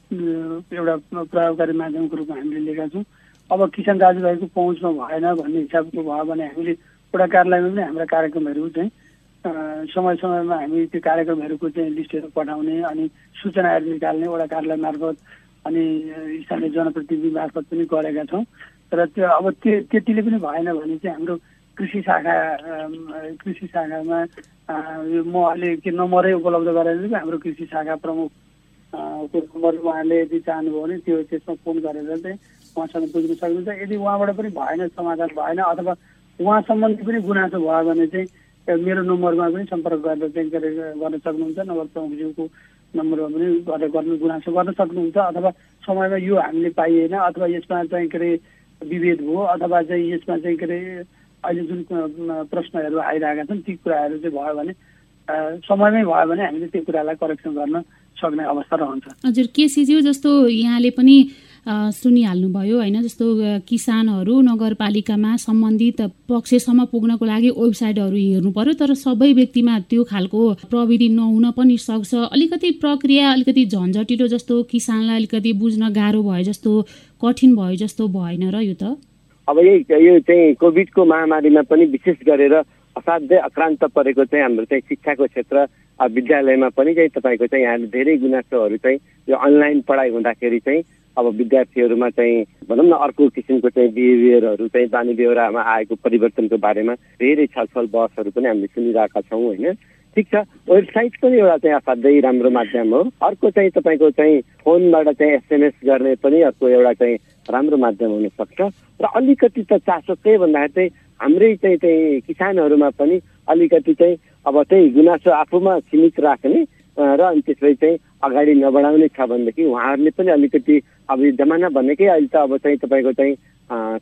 एउटा प्रभावकारी माध्यमको रूपमा हामीले लिएका छौँ। अब किसान दाजुभाइको पहुँचमा भएन भन्ने हिसाबको भयो भने हामीले एउटा कार्यालयमा पनि हाम्रा कार्यक्रमहरू चाहिँ समय समयमा हामी त्यो कार्यक्रमहरूको चाहिँ लिस्टहरू पठाउने अनि सूचनाहरू निकाल्ने वडा कार्यालय मार्फत अनि स्थानीय जनप्रतिनिधि मार्फत पनि गरेका छौँ। र त्यो अब त्यो त्यतिले पनि भएन भने चाहिँ हाम्रो कृषि शाखा कृषि शाखामा म अहिले के नम्बरै उपलब्ध गराइदिन्छु हाम्रो कृषि शाखा प्रमुख नम्बर उहाँले यदि चाहनुभयो भने त्यो त्यसमा फोन गरेर चाहिँ उहाँसँग बुझ्न सक्नुहुन्छ। यदि उहाँबाट पनि भएन समाधान भएन अथवा उहाँ सम्बन्धी पनि गुनासो भयो भने चाहिँ मेरो नम्बरमा पनि सम्पर्क गरेर चाहिँ गर्न सक्नुहुन्छ। नम्बर प्रमुखज्यूको नम्बरमा पनि गरेर गर्नु गुनासो गर्न सक्नुहुन्छ अथवा समयमा यो हामीले पाइएन अथवा यसमा चाहिँ के अरे विभेद भयो अथवा चाहिँ यसमा चाहिँ के अरे अहिले जुन प्रश्नहरू आइरहेका छन् ती कुराहरू चाहिँ भयो भने समयमै भयो भने हामीले त्यो कुरालाई करेक्सन गर्न सक्ने अवस्था रहन्छ। हजुर केसीज्यू जस्तो यहाँले पनि सुनिहाल्नुभयो होइन? जस्तो किसानहरू नगरपालिकामा सम्बन्धित पक्षसम्म पुग्नको लागि वेबसाइटहरू हेर्नु पर्यो तर सबै व्यक्तिमा त्यो खालको प्रविधि नहुन पनि सक्छ। अलिकति प्रक्रिया अलिकति झन्झटिलो जस्तो किसानलाई अलिकति बुझ्न गाह्रो भयो जस्तो कठिन भयो जस्तो भएन र यो त? अब यही यो चाहिँ कोभिडको महामारीमा पनि विशेष गरेर असाध्यै अक्रान्त परेको चाहिँ हाम्रो चाहिँ शिक्षाको क्षेत्र विद्यालयमा पनि चाहिँ तपाईँको चाहिँ यहाँले धेरै गुनासोहरू चाहिँ यो अनलाइन पढाइ हुँदाखेरि चाहिँ अब विद्यार्थीहरूमा चाहिँ भनौँ न अर्को किसिमको चाहिँ बिहेभियरहरू चाहिँ बानी बेहोरामा आएको परिवर्तनको बारेमा धेरै छलफल बहसहरू पनि हामीले सुनिरहेका छौँ होइन? ठिक छ। वेबसाइट पनि एउटा चाहिँ असाध्यै राम्रो माध्यम हो। अर्को चाहिँ तपाईँको चाहिँ फोनबाट चाहिँ एसएमएस गर्ने पनि अर्को एउटा चाहिँ राम्रो माध्यम हुनसक्छ। र अलिकति त चासो के भन्दाखेरि चाहिँ हाम्रै चाहिँ चाहिँ किसानहरूमा पनि अलिकति चाहिँ अब त्यही गुनासो आफूमा सीमित राख्ने र अनि त्यसपछि चाहिँ अगाडि नबढाउने छ भनेदेखि उहाँहरूले पनि अलिकति अब यो जमाना भनेकै अहिले त अब चाहिँ तपाईँको चाहिँ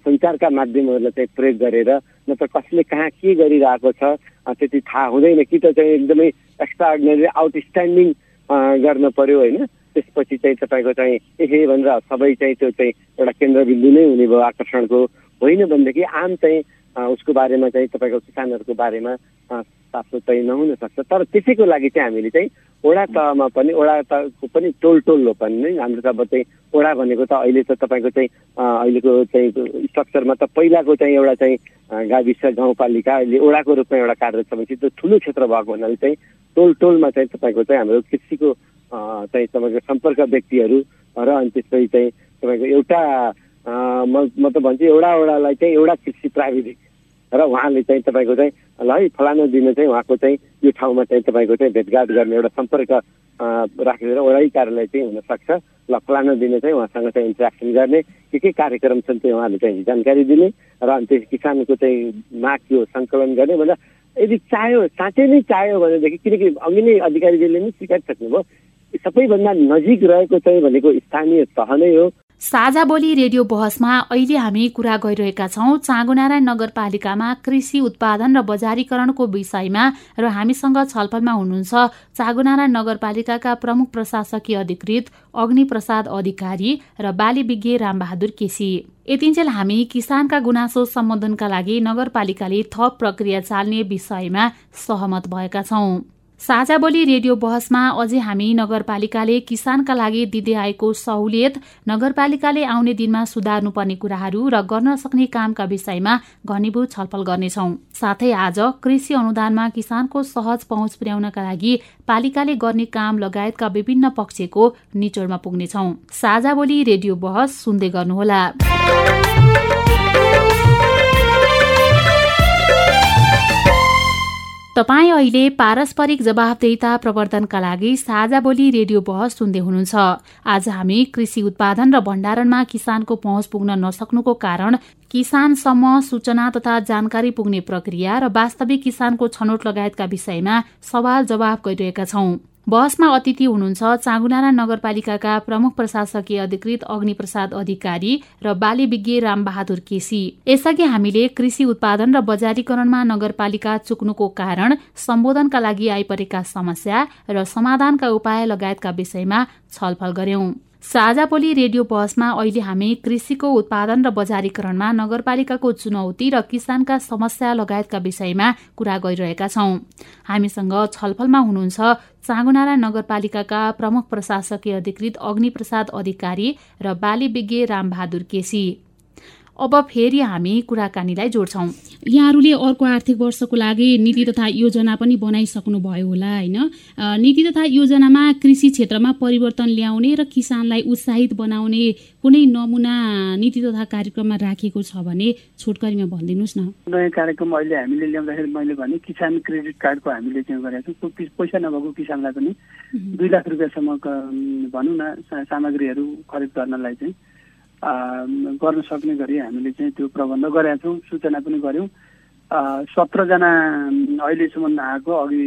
सञ्चारका माध्यमहरूलाई चाहिँ प्रयोग गरेर नत्र कसले कहाँ के गरिरहेको छ त्यति थाहा हुँदैन कि त चाहिँ एकदमै एक्स्ट्रा अर्डिनरी आउटस्ट्यान्डिङ गर्न पर्यो होइन। त्यसपछि चाहिँ तपाईँको चाहिँ ए भनेर सबै चाहिँ त्यो चाहिँ एउटा केन्द्रबिन्दु नै हुने भयो आकर्षणको होइन भनेदेखि आम चाहिँ उसको बारेमा चाहिँ तपाईँको किसानहरूको बारेमा चाहिँ नहुन सक्छ तर त्यसैको लागि चाहिँ हामीले चाहिँ ओडा तहमा पनि ओडा तहको पनि टोल टोल हो पनि नै हाम्रो त अब चाहिँ ओडा भनेको त अहिले त तपाईँको चाहिँ अहिलेको चाहिँ स्ट्रक्चरमा त पहिलाको चाहिँ एउटा चाहिँ गाविस गाउँपालिका अहिले ओडाको रूपमा एउटा कार्यरत छ भने त्यो ठुलो क्षेत्र भएको हुनाले चाहिँ टोल टोलमा चाहिँ तपाईँको चाहिँ हाम्रो कृषिको चाहिँ तपाईँको सम्पर्क व्यक्तिहरू र अनि त्यसपछि चाहिँ तपाईँको एउटा म म त भन्छु एउटा ओडालाई चाहिँ एउटा कृषि प्राविधिक। र उहाँले चाहिँ तपाईँको चाहिँ ल है फलानु दिन चाहिँ उहाँको चाहिँ यो ठाउँमा चाहिँ तपाईँको चाहिँ भेटघाट गर्ने एउटा सम्पर्क राखेर वडै कार्यालय चाहिँ हुनसक्छ। ल फलानु दिन चाहिँ उहाँसँग चाहिँ इन्ट्रेक्सन गर्ने। के के कार्यक्रम छन् त्यो उहाँले चाहिँ जानकारी दिने। र अनि त्यो किसानको चाहिँ माग त्यो सङ्कलन गर्ने भन्दा यदि चाह्यो साँच्चै नै चाह्यो भनेदेखि किनकि अघि नै अधिकारीजीले नै स्वीकारिसक्नुभयो सबैभन्दा नजिक रहेको चाहिँ भनेको स्थानीय तह नै हो। साझा बोली रेडियो बहसमा अहिले हामी कुरा गरिरहेका छौँ चाँगुनारायण नगरपालिकामा कृषि उत्पादन र बजारीकरणको विषयमा र हामीसँग छलफलमा हुनुहुन्छ चाँगुनारायण नगरपालिकाका प्रमुख प्रशासकीय अधिकृत अग्निप्रसाद अधिकारी र बाली विज्ञ रामबहादुर केसी। यतिन्जेल हामी किसानका गुनासो सम्बोधनका लागि नगरपालिकाले थप प्रक्रिया चाल्ने विषयमा सहमत भएका छौं। साझा बोली रेडियो बहसमा अझै हामी नगरपालिकाले किसानका लागि दिँदै आएको सहुलियत नगरपालिकाले आउने दिनमा सुधार्नुपर्ने कुराहरू र गर्न सक्ने कामका विषयमा घनीभूत छलफल गर्नेछौ। साथै आज कृषि अनुदानमा किसानको सहज पहुँच पुर्याउनका लागि पालिकाले गर्ने काम लगायतका विभिन्न पक्षको निचोडमा पुग्नेछौ। साझा बोली रेडियो बहस सुन्दै गर्नुहोला। तपाईँ अहिले पारस्परिक जवाबदेता प्रवर्धनका लागि साझा बोली रेडियो बहस सुन्दै हुनुहुन्छ। आज हामी कृषि उत्पादन र भण्डारणमा किसानको पहुँच पुग्न नसक्नुको कारण किसानसम्म सूचना तथा जानकारी पुग्ने प्रक्रिया र वास्तविक किसानको छनौट लगायतका विषयमा सवाल जवाब गरिरहेका छौं। बहसमा अतिथि हुनुहुन्छ चाँगुनारा नगरपालिकाका प्रमुख प्रशासकीय अधिकृत अग्निप्रसाद अधिकारी र बाली विज्ञ रामबहादुर केसी। यसअघि हामीले कृषि उत्पादन र बजारीकरणमा नगरपालिका चुक्नुको कारण सम्बोधनका लागि आइपरेका समस्या र समाधानका उपाय लगायतका विषयमा छलफल गर्यौं। साझा बोली रेडियो बहसमा अहिले हामी कृषिको उत्पादन र बजारीकरणमा नगरपालिकाको चुनौती र किसानका समस्या लगायतका विषयमा कुरा गरिरहेका छौं। हामीसँग छलफलमा हुनुहुन्छ चाँगुनारा नगरपालिकाका प्रमुख प्रशासकीय अधिकृत अग्निप्रसाद अधिकारी र बाली विज्ञ रामबहादुर केसी। अब फेरि हामी कुराकानीलाई जोड्छौँ। यहाँहरूले अर्को आर्थिक वर्षको लागि नीति तथा योजना पनि बनाइसक्नु भयो होला होइन? नीति तथा योजनामा कृषि क्षेत्रमा परिवर्तन ल्याउने र किसानलाई उत्साहित बनाउने कुनै नमुना नीति तथा कार्यक्रममा राखिएको छ भने छोटकरीमा भनिदिनुहोस् न। नयाँ कार्यक्रम अहिले हामीले ल्याउँदाखेरि मैले भने किसान क्रेडिट कार्डको हामीले चाहिँ गरेका छौँ। पैसा नभएको किसानलाई पनि दुई लाख रुपियाँसम्मको भनौँ न सामग्रीहरू खरिद गर्नलाई चाहिँ गर्न सक्ने गरी हामीले चाहिँ त्यो प्रबन्ध गरेका छौँ सूचना पनि गऱ्यौँ सत्रजना अहिलेसम्म आएको अघि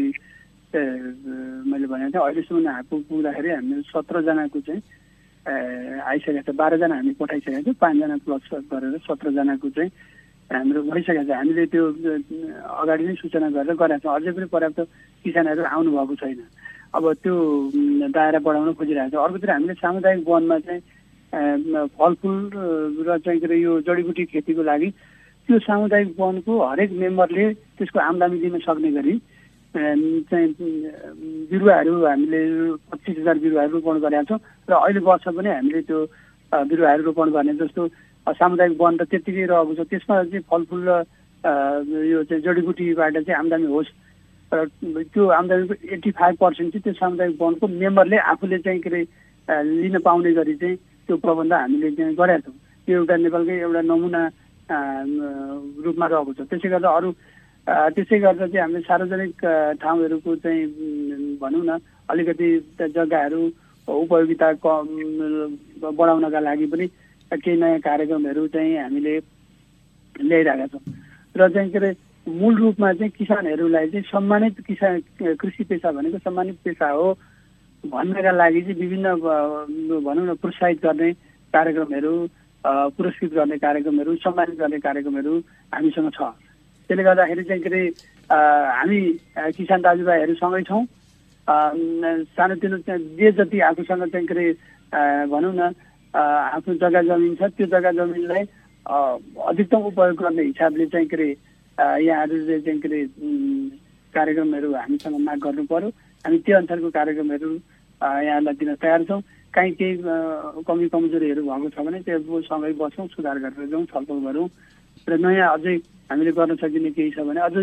मैले भनेको थिएँ अहिलेसम्म आएको पुग्दाखेरि हामीले सत्रजनाको चाहिँ आइसकेको छ बाह्रजना हामी पठाइसकेका थियौँ पाँचजना प्लस गरेर सत्रजनाको चाहिँ हाम्रो भइसकेको छ। हामीले त्यो अगाडि नै सूचना गरेर गरेका छौँ। अझै पनि पर्याप्त किसानहरू आउनुभएको छैन। अब त्यो दायरा बढाउन खोजिरहेको छ। अर्कोतिर हामीले सामुदायिक वनमा चाहिँ फलफुल र चाहिँ के अरे यो जडीबुटी खेतीको लागि त्यो सामुदायिक वनको हरेक मेम्बरले त्यसको आम्दानी दिन सक्ने गरी चाहिँ बिरुवाहरू हामीले पच्चिस हजार बिरुवाहरू रोपण गरेका छौँ र अहिले वर्ष पनि हामीले त्यो बिरुवाहरू रोपण गर्ने जस्तो सामुदायिक वन त त्यत्तिकै रहेको छ। त्यसमा चाहिँ फलफुल र यो चाहिँ जडीबुटीबाट चाहिँ आम्दानी होस् र त्यो आम्दानीको एट्टी फाइभ पर्सेन्ट चाहिँ त्यो सामुदायिक वनको मेम्बरले आफूले चाहिँ के अरे लिन पाउने गरी चाहिँ त्यो प्रबन्ध हामीले त्यहाँ गरेका छौँ। त्यो एउटा नेपालकै एउटा नमुना रूपमा रहेको छ। त्यसै गर्दा अरू त्यसै गर्दा चाहिँ हामीले सार्वजनिक ठाउँहरूको चाहिँ भनौँ न अलिकति जग्गाहरू उपयोगिता बढाउनका लागि पनि केही नयाँ कार्यक्रमहरू चाहिँ हामीले ल्याइरहेका छौँ। र चाहिँ के अरे मूल रूपमा चाहिँ किसानहरूलाई चाहिँ सम्मानित किसान कृषि पेसा भनेको सम्मानित पेसा हो। भन्नका लागि चाहिँ विभिन्न भनौँ न प्रोत्साहित गर्ने कार्यक्रमहरू पुरस्कृत गर्ने कार्यक्रमहरू सम्मानित गर्ने कार्यक्रमहरू हामीसँग छ। त्यसले गर्दाखेरि चाहिँ के अरे हामी किसान दाजुभाइहरू सँगै छौँ सानोतिनो जे जति आफूसँग चाहिँ के अरे भनौँ न आफ्नो जग्गा जमिन छ त्यो जग्गा जमिनलाई अधिकतम उपयोग गर्ने हिसाबले चाहिँ के अरे यहाँहरूले चाहिँ के अरे कार्यक्रमहरू हामीसँग माग गर्नु पर्यो। हामी त्यो अनुसारको कार्यक्रमहरू यहाँलाई दिन तयार छौँ। काहीँ केही कमी कमजोरीहरू भएको छ भने त्यो सँगै बसौँ सुधार गरेर जाउँ छलफल गरौँ। र नयाँ अझै हामीले गर्न सकिने केही छ भने अझ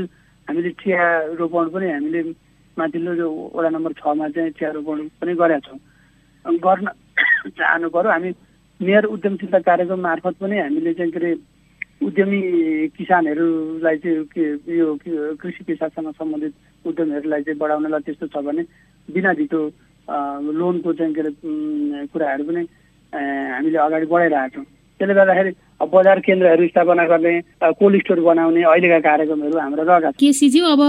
हामीले चिया रोपण पनि हामीले माथिल्लो वडा नम्बर छमा चाहिँ चिया रोपण पनि गरेका छौँ। गर्न चाहनु पऱ्यो। हामी मेयर उद्यमशीलता कार्यक्रम मार्फत पनि हामीले चाहिँ के अरे उद्यमी किसानहरूलाई चाहिँ यो कृषि पेसासँग सम्बन्धित उद्यमीहरूलाई चाहिँ बढाउनलाई त्यस्तो छ भने बिना धितो लोनको चाहिँ के अरे कुराहरू पनि हामीले अगाडि बढाइरहेको छौँ। त्यसले गर्दाखेरि बजार केन्द्रहरू स्थापना गर्ने कोल्ड स्टोर बनाउने अहिलेका कार्यक्रमहरू हाम्रो रहेका केसीज्यू अब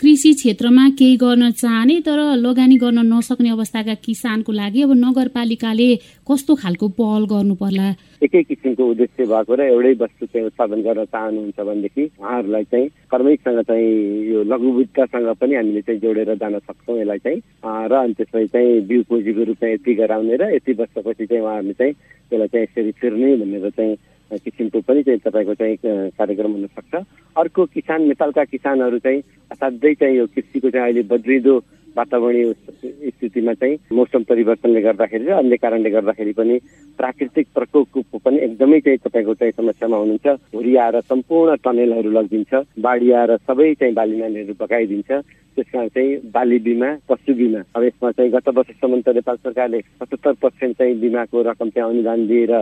कृषि क्षेत्रमा केही गर्न चाहने तर लगानी गर्न नसक्ने अवस्थाका किसानको लागि अब नगरपालिकाले कस्तो खालको पहल गर्नु पर्ला एकै किसिमको उद्देश्य भएको र एउटै वस्तु चाहिँ उत्पादन गर्न चाहनुहुन्छ भनेदेखि उहाँहरूलाई चाहिँ कर्मिकसँग चाहिँ यो लघु वित्तसँग पनि हामीले चाहिँ जोडेर जान सक्छौँ यसलाई चाहिँ। र अनि त्यसपछि चाहिँ बिउ पुँजीको रूपमा यति गराउने र यति वर्षपछि चाहिँ उहाँहरूले चाहिँ त्यसलाई चाहिँ यसरी फिर्ने भनेर चाहिँ किसिमको पनि चाहिँ तपाईँको चाहिँ कार्यक्रम हुनसक्छ। अर्को किसान नेपालका किसानहरू चाहिँ असाध्यै चाहिँ यो कृषिको चाहिँ अहिले बद्रिँदो वातावरणीय स्थितिमा चाहिँ मौसम परिवर्तनले गर्दाखेरि र अन्य कारणले गर्दाखेरि पनि प्राकृतिक प्रकोपको पनि एकदमै चाहिँ तपाईँको चाहिँ समस्यामा हुनुहुन्छ। हुरी आएर सम्पूर्ण टनेलहरू लगिदिन्छ बाढी आएर सबै चाहिँ बाली नानीहरू बगाइदिन्छ त्यसमा चाहिँ बाली बिमा पशु बिमा। अब यसमा चाहिँ गत वर्षसम्म त नेपाल सरकारले पचहत्तर पर्सेन्ट चाहिँ बिमाको रकम चाहिँ अनुदान दिएर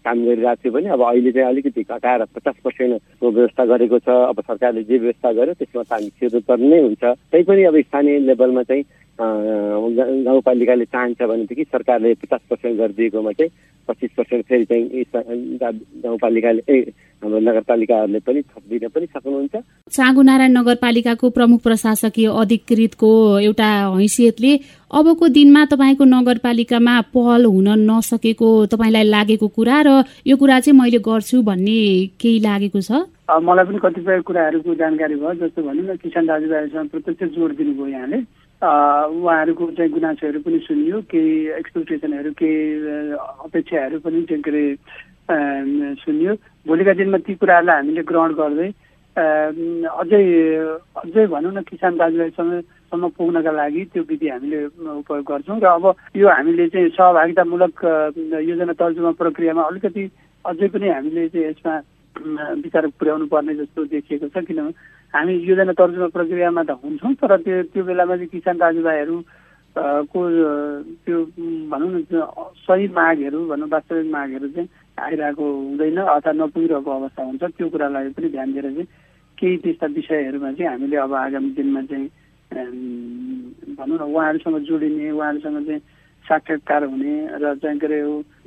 काम गरिरहेको थियो भने अब अहिले चाहिँ अलिकति घटाएर पचास पर्सेन्टको व्यवस्था गरेको छ। अब सरकारले जे व्यवस्था गर्यो त्यसमा त हामी सिरोत्तर नै हुन्छ। तैपनि अब स्थानीय लेभलमा चाहिँ गाउँपालिकाले चाहन्छ भनेदेखि सरकारले पचास पर्सेन्ट गरिदिएकोमा चाहिँ पच्चिस पर्सेन्ट फेरि चाहिँ गाउँपालिकाले ए हाम्रो नगरपालिकाहरूले पनि थपिदिन पनि सक्नुहुन्छ चाँगुनारायण नगरपालिकाको प्रमुख प्रशासकीय अधिकृतको एउटा हैसियतले अबको दिनमा तपाईँको नगरपालिकामा पहल हुन नसकेको तपाईँलाई लागेको कुरा र यो कुरा चाहिँ मैले गर्छु भन्ने केही लागेको छ मलाई पनि कतिपय कुराहरूको जानकारी भयो जस्तो भनौँ न किसान दाजुभाइसँग प्रत्यक्ष जोड दिनुभयो यहाँले उहाँहरूको चाहिँ गुनासोहरू पनि सुनियो केही एक्सपेक्टेसनहरू केही अपेक्षाहरू पनि चाहिँ के अरे सुनियो। भोलिका दिनमा ती कुराहरूलाई हामीले ग्रहण गर्दै अझै अझै भनौँ न किसान दाजुभाइसँगसम्म पुग्नका लागि त्यो विधि हामीले उपयोग गर्छौँ। र अब यो हामीले चाहिँ सहभागितामूलक योजना तर्जुमा प्रक्रियामा अलिकति अझै पनि हामीले चाहिँ यसमा विचार पुर्याउनु पर्ने जस्तो देखिएको छ। किनभने हामी योजना तर्जुमा प्रक्रियामा त हुन्छौँ तर त्यो त्यो बेलामा चाहिँ किसान दाजुभाइहरू को त्यो भनौँ न सही मागहरू भनौँ वास्तविक मागहरू चाहिँ आइरहेको हुँदैन अथवा नपुगिरहेको अवस्था हुन्छ। त्यो कुरालाई पनि ध्यान दिएर चाहिँ केही त्यस्ता विषयहरूमा चाहिँ हामीले अब आगामी दिनमा चाहिँ भनौँ न उहाँहरूसँग जोडिने उहाँहरूसँग चाहिँ साक्षात्कार हुने र चाहिँ के अरे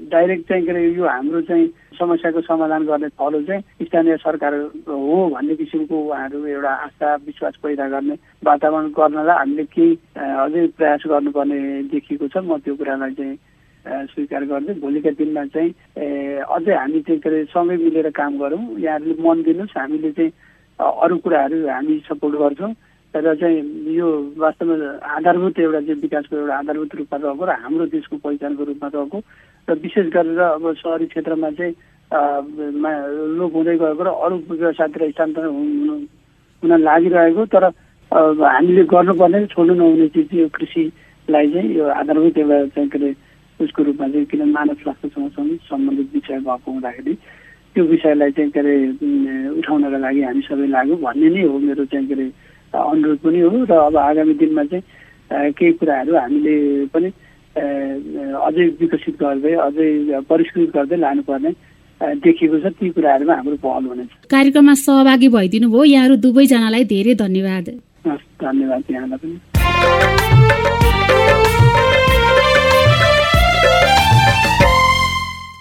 डाइरेक्ट चाहिँ के अरे यो हाम्रो चाहिँ समस्याको समाधान गर्ने थलो चाहिँ स्थानीय सरकार हो भन्ने किसिमको उहाँहरू एउटा आस्था विश्वास पैदा गर्ने वातावरण गर्नलाई हामीले केही अझै प्रयास गर्नुपर्ने देखिएको छ। म त्यो कुरालाई चाहिँ स्वीकार गर्दै भोलिका दिनमा चाहिँ अझै हामी चाहिँ के अरे सँगै मिलेर काम गरौँ। यहाँहरूले मन दिनुहोस्। हामीले चाहिँ अरू कुराहरू हामी सपोर्ट गर्छौँ। र चाहिँ यो वास्तवमा आधारभूत एउटा चाहिँ विकासको एउटा आधारभूत रूपमा रहेको र हाम्रो देशको पहिचानको रूपमा रहेको र विशेष गरेर अब सहरी क्षेत्रमा चाहिँ लोप हुँदै गएको र अरू व्यवसायतिर स्थानान्तरण हुन हुन लागिरहेको तर हामीले गर्नुपर्ने छोड्नु नहुने चिज यो कृषिलाई चाहिँ यो आधारभूत एउटा चाहिँ के अरे उसको रूपमा चाहिँ किन मानव स्वास्थ्यसँग सम्बन्धित विषय भएको हुँदाखेरि त्यो विषयलाई चाहिँ के अरे उठाउनका लागि हामी सबै लाग्यो भन्ने नै हो मेरो चाहिँ के अरे अनुरोध पनि हो र अब आगामी दिनमा चाहिँ केही कुराहरू हामीले पनि अझै विकसित गर्दै अझै परिष्कृत गर्दै लानुपर्ने देखिएको छ। ती कुराहरूमा हाम्रो पहल हुनेछ कार्यक्रममा सहभागी भइदिनु भयो। यहाँहरू दुवैजनालाई धेरै धन्यवाद। धन्यवाद यहाँलाई पनि।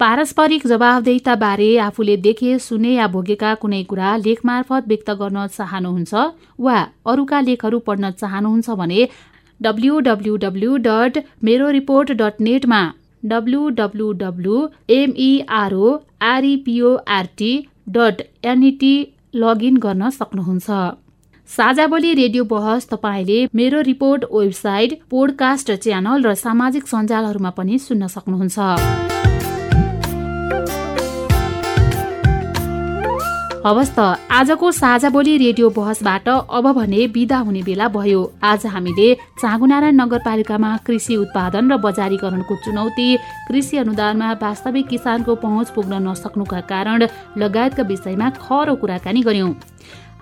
पारस्परिक जवाबदेहिता बारे आफूले देखे सुने या भोगेका कुनै कुरा लेख मार्फत व्यक्त गर्न चाहनुहुन्छ वा अरूका लेखहरू पढ्न चाहनुहुन्छ भने W W W dot Mero report dot नेटमा W W W M E R O dot N E T login गर्न सक्नुहुन्छ। साझा रेडियो बहस तपाईँले मेरो रिपोर्ट वेबसाइट पोडकास्ट च्यानल र सामाजिक सञ्जालहरूमा पनि सुन्न सक्नुहुन्छ। हवस् त आजको साझा बोली रेडियो बहसबाट अब भने विदा हुने बेला भयो। आज हामीले चाँगुनारायण नगरपालिकामा कृषि उत्पादन र बजारीकरणको चुनौती कृषि अनुदानमा वास्तविक किसानको पहुँच पुग्न नसक्नुका कारण लगायतका विषयमा खरो कुराकानी गर्यौं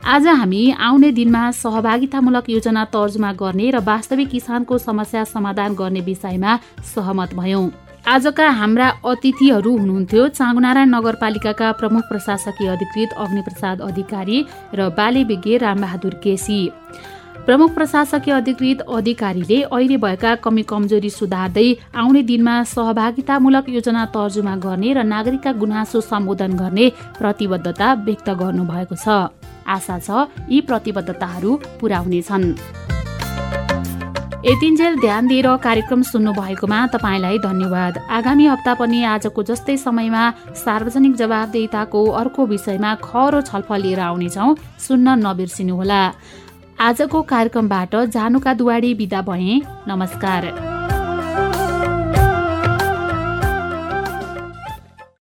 आज हामी आउने दिनमा सहभागितामूलक योजना तर्जुमा गर्ने र वास्तविक किसानको समस्या समाधान गर्ने विषयमा सहमत भयौं। आजका हाम्रा अतिथिहरू हुनुहुन्थ्यो। चाँगुनारायण नगरपालिकाका प्रमुख प्रशासकीय अधिकृत अग्निप्रसाद अधिकारी र बाले विज्ञ रामबहादुर केसी। प्रमुख प्रशासकीय अधिकृत अधिकारीले अहिले भएका कमी कमजोरी सुधार्दै आउने दिनमा सहभागितामूलक योजना तर्जुमा गर्ने र नागरिकका गुनासो सम्बोधन गर्ने प्रतिबद्धता व्यक्त गर्नुभएको छ। आशा छ यी प्रतिबद्धताहरू पूरा हुनेछन्। यतिन्जेल ध्यान दिएर कार्यक्रम सुन्नु भएकोमा तपाईँलाई धन्यवाद। आगामी हप्ता पनि आजको जस्तै समयमा सार्वजनिक जवाबदेताको अर्को विषयमा खरो छलफल लिएर आउनेछौ। सुन्न नबिर्सिनुहोला। आजको कार्यक्रमबाट जानुका दुवाडी विदा भए। नमस्कार।